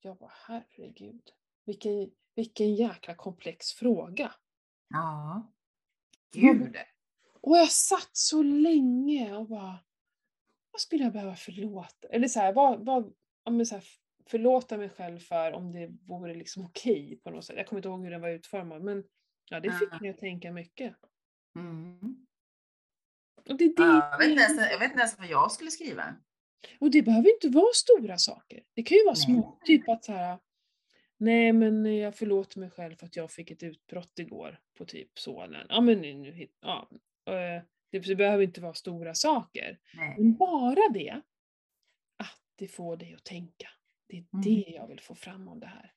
Jag bara herregud. Vilken, vilken jäkla komplex fråga. ja. Vad- Gud. Och jag satt så länge och bara, vad skulle jag behöva förlåta? Eller så här, vad, vad, ja, men så här, förlåta mig själv för om det vore liksom okej på något sätt. Jag kommer inte ihåg hur den var utformad men ja, det fick mig att tänka mycket. Mm. Och det, det, Ja, jag, vet inte ens, jag vet inte ens vad jag skulle skriva. och det behöver inte vara stora saker. Det kan ju vara Nej. små, typ att så här, nej men jag förlåter mig själv för att jag fick ett utbrott igår på typ sonen. Ja men nu, ja. eh, Det, det behöver inte vara stora saker. Nej. Men bara det, att det får dig att tänka. Det är Mm. det jag vill få fram av det här.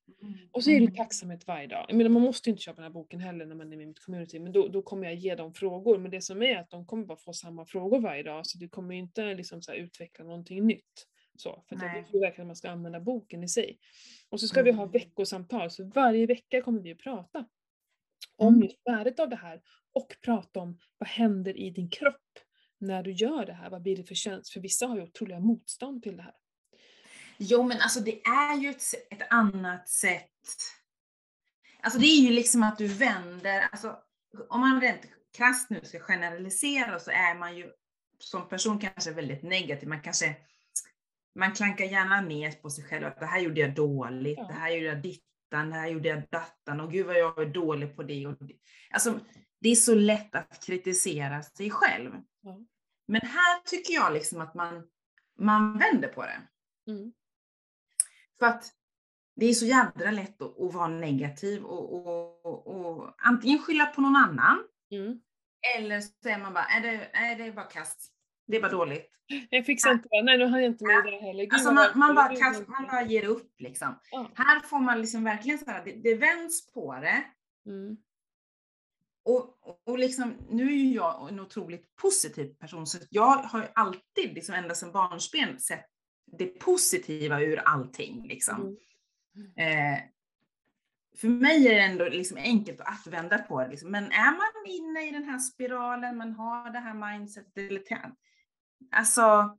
Och så är det Mm. tacksamhet varje dag. Jag menar, man måste ju inte köpa den här boken heller när man är med i mitt community, men då, då kommer jag ge dem frågor. Men det som är att de kommer bara få samma frågor varje dag, så du kommer ju inte liksom så utveckla någonting nytt. Så, för jag vill verkligen att man ska använda boken i sig. Och så ska vi ha Mm. veckosamtal, så varje vecka kommer vi att prata om Mm. just värdet av det här och prata om vad händer i din kropp när du gör det här. Vad blir det för känsla? För vissa har ju otroliga motstånd till det här. Jo, men alltså det är ju ett, ett annat sätt. Alltså det är ju liksom att du vänder, alltså om man rent krasst nu ska generalisera så är man ju som person kanske väldigt negativ. Man kanske, man klankar gärna ner på sig själv att det här gjorde jag dåligt, det här gjorde jag dittan, det här gjorde jag dattan och gud vad jag är dålig på det. Och det. Alltså det är så lätt att kritisera sig själv. Ja. Men här tycker jag liksom att man, man vänder på det. Mm. För att det är så jädra lätt att, att vara negativ och, och, och, och antingen skylla på någon annan Mm. eller så är man bara, är det, är det bara kast. Det är bara dåligt. Jag fixar inte det. Nej, nu hann jag inte med det där heller. Gud, Alltså man, man, bara, kast, man bara ger upp liksom. Ja. Här får man liksom verkligen så här, det, det vänds på det. Mm. Och, och- liksom, nu är ju jag en otroligt positiv person så jag har ju alltid, liksom ända sedan barnsben, sett det positiva ur allting. Liksom. Mm. Eh, för mig är det ändå liksom enkelt att vända på det. Liksom. Men är man inne i den här spiralen, man har det här mindsetet, eller alltså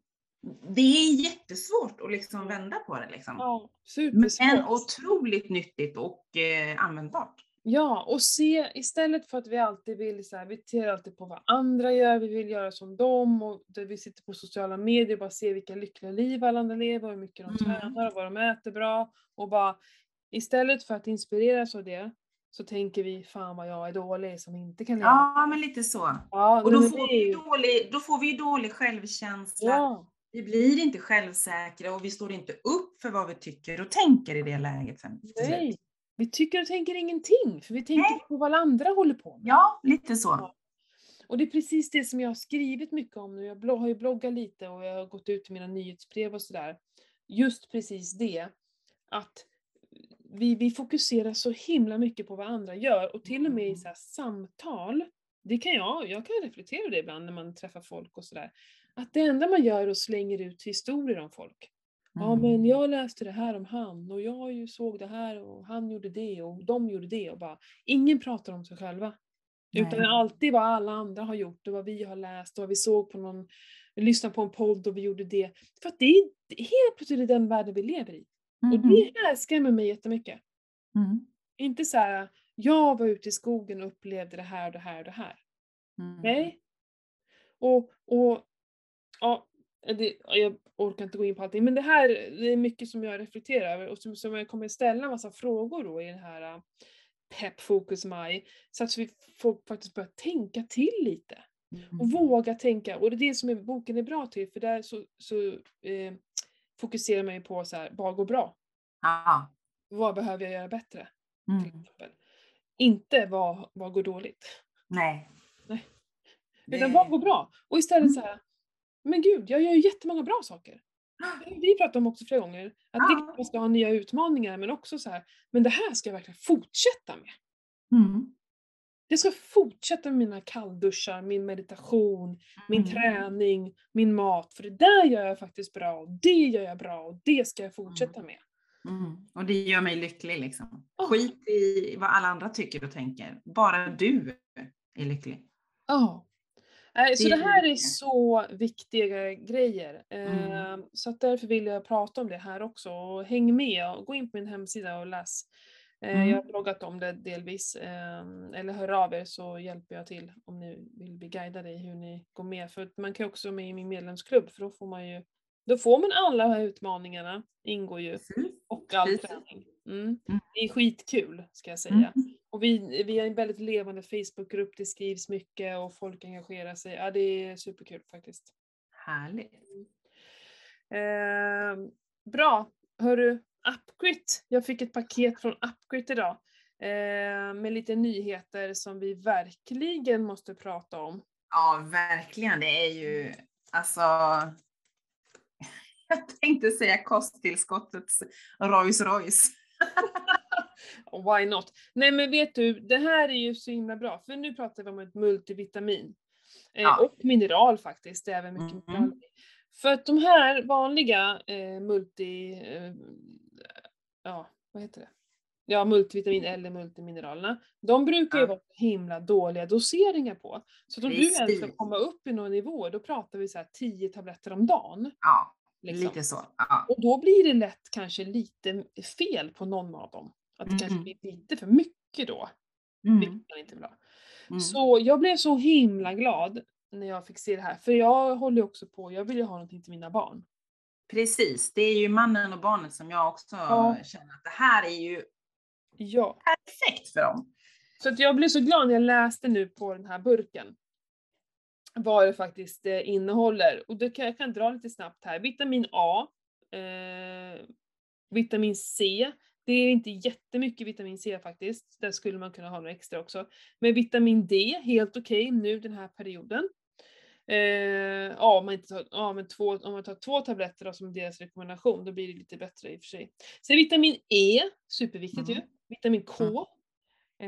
det är jättesvårt att liksom vända på det. Liksom. Ja, Men otroligt nyttigt och eh, användbart. Ja, och se istället för att vi alltid vill så här, vi tittar alltid på vad andra gör, vi vill göra som dem och vi sitter på sociala medier och bara ser vilka lyckliga liv alla andra lever och hur mycket de Mm. tränar och vad de äter bra och bara istället för att inspireras av det så tänker vi fan vad jag är dålig som inte kan leva. Ja, men lite så. Ja, Och då får, vi ju- dålig, då får vi dålig självkänsla. Ja, Vi blir inte självsäkra och vi står inte upp för vad vi tycker och tänker i det läget sen. nej. Vi tycker och tänker ingenting för vi tänker Nej. på vad alla andra håller på med. Ja, lite så. Och det är precis det som jag har skrivit mycket om nu. Jag har ju bloggat lite och jag har gått ut i mina nyhetsbrev och sådär. Just precis det. Att vi, vi fokuserar så himla mycket på vad andra gör och till och med i så här samtal. Det kan jag, jag kan reflektera över det ibland när man träffar folk och sådär. Att det enda man gör är att slänger ut historier om folk. Ja Mm. men jag läste det här om han och jag ju såg det här och han gjorde det och de gjorde det och bara ingen pratar om sig själva. Utan Nej. är alltid vad alla andra har gjort och vad vi har läst och vad vi såg på någon, lyssnade på en podd och vi gjorde det. För att det är helt plötsligt den världen vi lever i. Och Mhm. det här skrämmer mig jättemycket. Mm. Inte så här, jag var ute i skogen och upplevde det här och det här och det här. Mm. Nej. Och, och ja, det, jag orkar inte gå in på allting, men det här det är mycket som jag reflekterar över och som, som jag kommer ställa en massa frågor då i den här äh, pepp fokus maj. Så att vi får faktiskt börja tänka till lite. Mm. Och våga tänka. Och det är det som är, boken är bra till, för där så, så eh, fokuserar man ju på så här, vad går bra? Ja. Vad behöver jag göra bättre? Mm. Inte vad, vad går dåligt. Nej. Nej. Utan vad går bra? Och istället Mm. så här, men gud, jag gör ju jättemånga bra saker. Vi pratade om också flera gånger, att det Ja. klart man ska ha nya utmaningar men också så här, men det här ska jag verkligen fortsätta med. Mm. Jag ska fortsätta med mina kallduschar, min meditation, min Mm. träning, min mat. För det där gör jag faktiskt bra och det gör jag bra och det ska jag fortsätta med. Mm. Och det gör mig lycklig liksom. Ja. Skit i vad alla andra tycker och tänker. Bara du är lycklig. Ja. Nej, Så Det det är här är så viktiga grejer. Mm. Eh, Så att därför vill jag prata om det här också. Och häng med och gå in på min hemsida och läs. Eh, Mm. Jag har bloggat om det delvis. eh, Eller hör av er så hjälper jag till om ni vill bli guidade i hur ni går med. För man kan också vara med i min medlemsklubb för då får man ju då får man alla de här utmaningarna, ingår ju, och all träning. Mm. Mm. Det är skitkul ska jag säga. Och vi, vi har en väldigt levande Facebookgrupp, det skrivs mycket och folk engagerar sig. Ja, det är superkul faktiskt. Härligt. Eh, bra! Hörru, Upgrit. Jag fick ett paket från Upgrit idag. Eh, med lite nyheter som vi verkligen måste prata om. Ja, verkligen. Det är ju alltså. Jag tänkte säga kosttillskottets Rolls Royce. Why not? Nej men vet du, det här är ju så himla bra, för nu pratar vi om ett multivitamin. Eh, Ja. Och mineral faktiskt, det är även mycket Mm. mineral. För att de här vanliga eh, multi... Eh, ja, vad heter det? Ja, multivitamin eller multimineralerna. De brukar ju Ja. vara himla dåliga doseringar på. Så om du ens ska komma upp i några nivåer, då pratar vi så här 10 tabletter om dagen. Ja, Liksom. lite så. Ja. Och då blir det lätt kanske lite fel på någon av dem. Att det kanske Mm. blir lite för mycket då. Mm. Vilket man inte vill ha. Mm. Så jag blev så himla glad när jag fick se det här. För jag håller ju också på, jag vill ju ha någonting till mina barn. Precis, det är ju mannen och barnet som jag också Ja. känner att det här är ju Ja. perfekt för dem. Så att jag blev så glad när jag läste nu på den här burken. Vad det faktiskt eh, innehåller. Och det kan, jag kan dra lite snabbt här. Vitamin A. Eh, vitamin C. Det är inte jättemycket vitamin C faktiskt. Där skulle man kunna ha några extra också. Men vitamin D, helt okej nu den här perioden. Eh, ja, om man, inte tar, ja, men två, om man tar två tabletter då, som deras rekommendation, då blir det lite bättre i och för sig. Sen vitamin E, superviktigt ju. Mm. Vitamin K. Mm.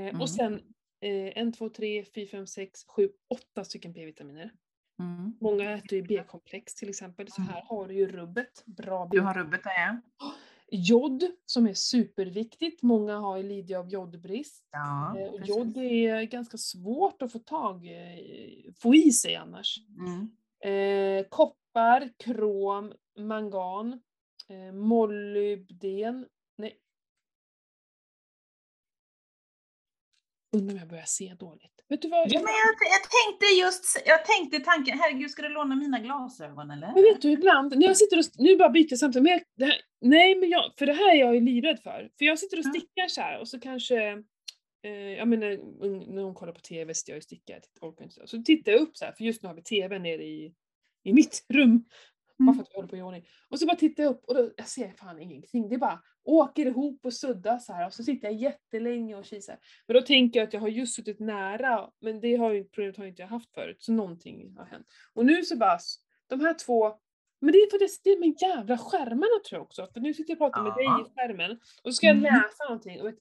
Eh, Mm. och sen eh, 1, 2, 3, 4, 5, 6, 7, 8 stycken B-vitaminer. Mm. Många äter ju B-komplex till exempel, så Mm. här har du ju rubbet. Bra Du B. har rubbet där ja. Jod, som är superviktigt. Många har ju lidit av jodbrist. Ja, Eh, jod är ganska svårt att få tag få i sig annars. Mm. Eh, koppar, krom, mangan, eh, molybden. Nej. Undrar om jag börjar se dåligt. Vet du vad? Ja, men jag, jag tänkte just, jag tänkte tanken, herregud ska du låna mina glasögon eller? Men vet du, ibland när jag sitter och, nu bara byter samtidigt, men jag, det här, nej men jag, för det här är jag ju livrädd för. För jag sitter och stickar så här och så kanske, eh, jag menar när hon kollar på TV sitter jag och stickar, orkar inte så. Så tittar jag upp så här, för just nu har vi TV nere i, i mitt rum. Bara Mm. för att vi håller på i ordning. Och så bara tittar jag upp och då, jag ser fan ingenting. Det bara åker ihop och suddas så här och så sitter jag jättelänge och kisar. Men då tänker jag att jag har just suttit nära, men det har ju, problemet har ju inte jag haft förut, så någonting har hänt. Och nu så bara, de här två, men det är för det, det är de jävla skärmarna tror jag också. För nu sitter jag och pratar med dig i skärmen och så ska jag Mhm. läsa någonting och vet,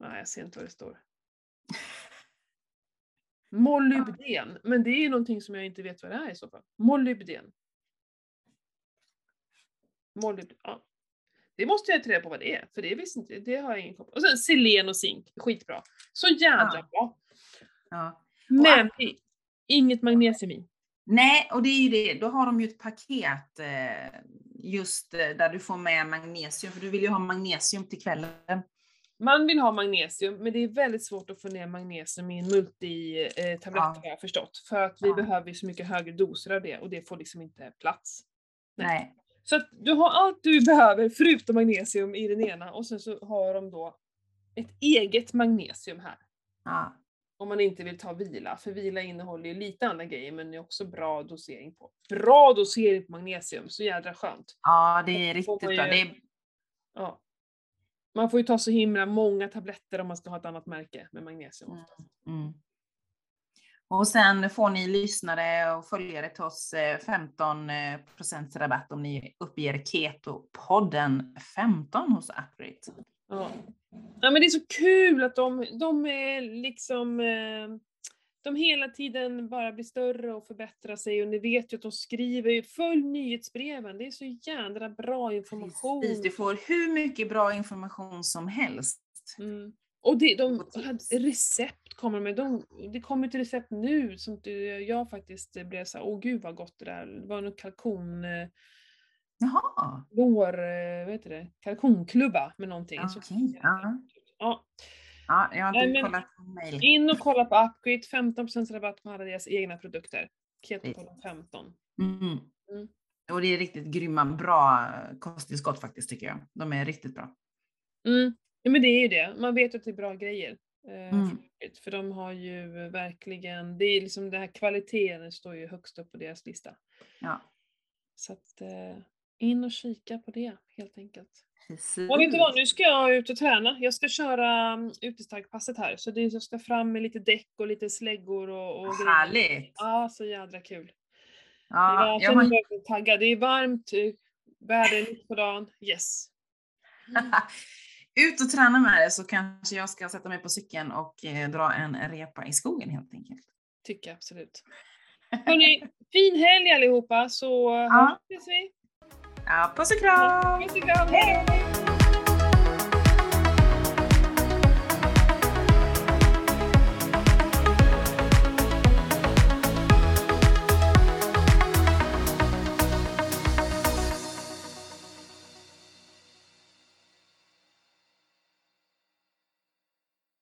Nej, jag ser inte vad det står. Molybden, men det är ju någonting som jag inte vet vad det är i så fall. Molybden. Molybden, ja. Det måste jag ta reda på vad det är, för det visste inte, det har jag ingen koll på. Och sen selen och zink, skitbra. Så jädra Ja. bra. Ja. Men i- inget magnesium i. Nej, och det är ju det. Då har de ju ett paket eh, just eh, där du får med magnesium, för du vill ju ha magnesium till kvällen. Man vill ha magnesium, men det är väldigt svårt att få ner magnesium i en multitablett Ja. har jag förstått. För att vi Ja. behöver så mycket högre doser av det och det får liksom inte plats. Nej. Nej. Så att du har allt du behöver förutom magnesium i den ena och sen så har de då ett eget magnesium här. Ja. Om man inte vill ta vila, för vila innehåller ju lite andra grejer men det är också bra dosering på. Bra dosering på magnesium, så jädra skönt. ja, det är riktigt bra. ju- Det är, Ja. Man får ju ta så himla många tabletter om man ska ha ett annat märke med magnesium. Mm. Mm. Och sen får ni lyssnare och följare till oss eh, 15 eh, procents rabatt om ni uppger Keto-podden 15 hos Upgrade. Ja. ja men det är så kul att de, de är liksom eh, de hela tiden bara blir större och förbättrar sig och ni vet ju att de skriver ju följ nyhetsbreven, det är så jädra bra information. Precis, du får hur mycket bra information som helst. Mm. Och det, de recept kommer med. De, det kommer ett recept nu som jag faktiskt blev såhär, åh gud vad gott det där. Det var någon kalkon, eh, Jaha, lår, eh, vad heter det, kalkonklubba med någonting. Så- okej. Ja. Ja, Ja, jag har inte kollat på mail. in och kolla på Upgrade, 15% rabatt på alla deras egna produkter. Ketopodden 15. Mm. Mm. Och det är riktigt grymma, bra kosttillskott faktiskt tycker jag. De är riktigt bra. Mm. Ja, men det är ju det. Man vet att det är bra grejer. eh, Mm. För de har ju verkligen, det är liksom den här kvaliteten står ju högst upp på deras lista. Ja, Så att eh, in och kika på det helt enkelt. Precis. Och vet du vad, nu ska jag ut och träna. Jag ska köra um, utestarkpasset här. Så det, jag ska fram med lite däck och lite släggor och, och grejer. Härligt! Ja, så jädra kul. Ja, jag känner har... taggad. Det är varmt, eh, väder mitt på dagen. Yes. Ut och träna med det så kanske jag ska sätta mig på cykeln och eh, dra en repa i skogen helt enkelt. Tycker jag absolut. Hörrni, fin helg allihopa så Ja. hörs vi. Ja, puss och kram! Puss och kram. Hej!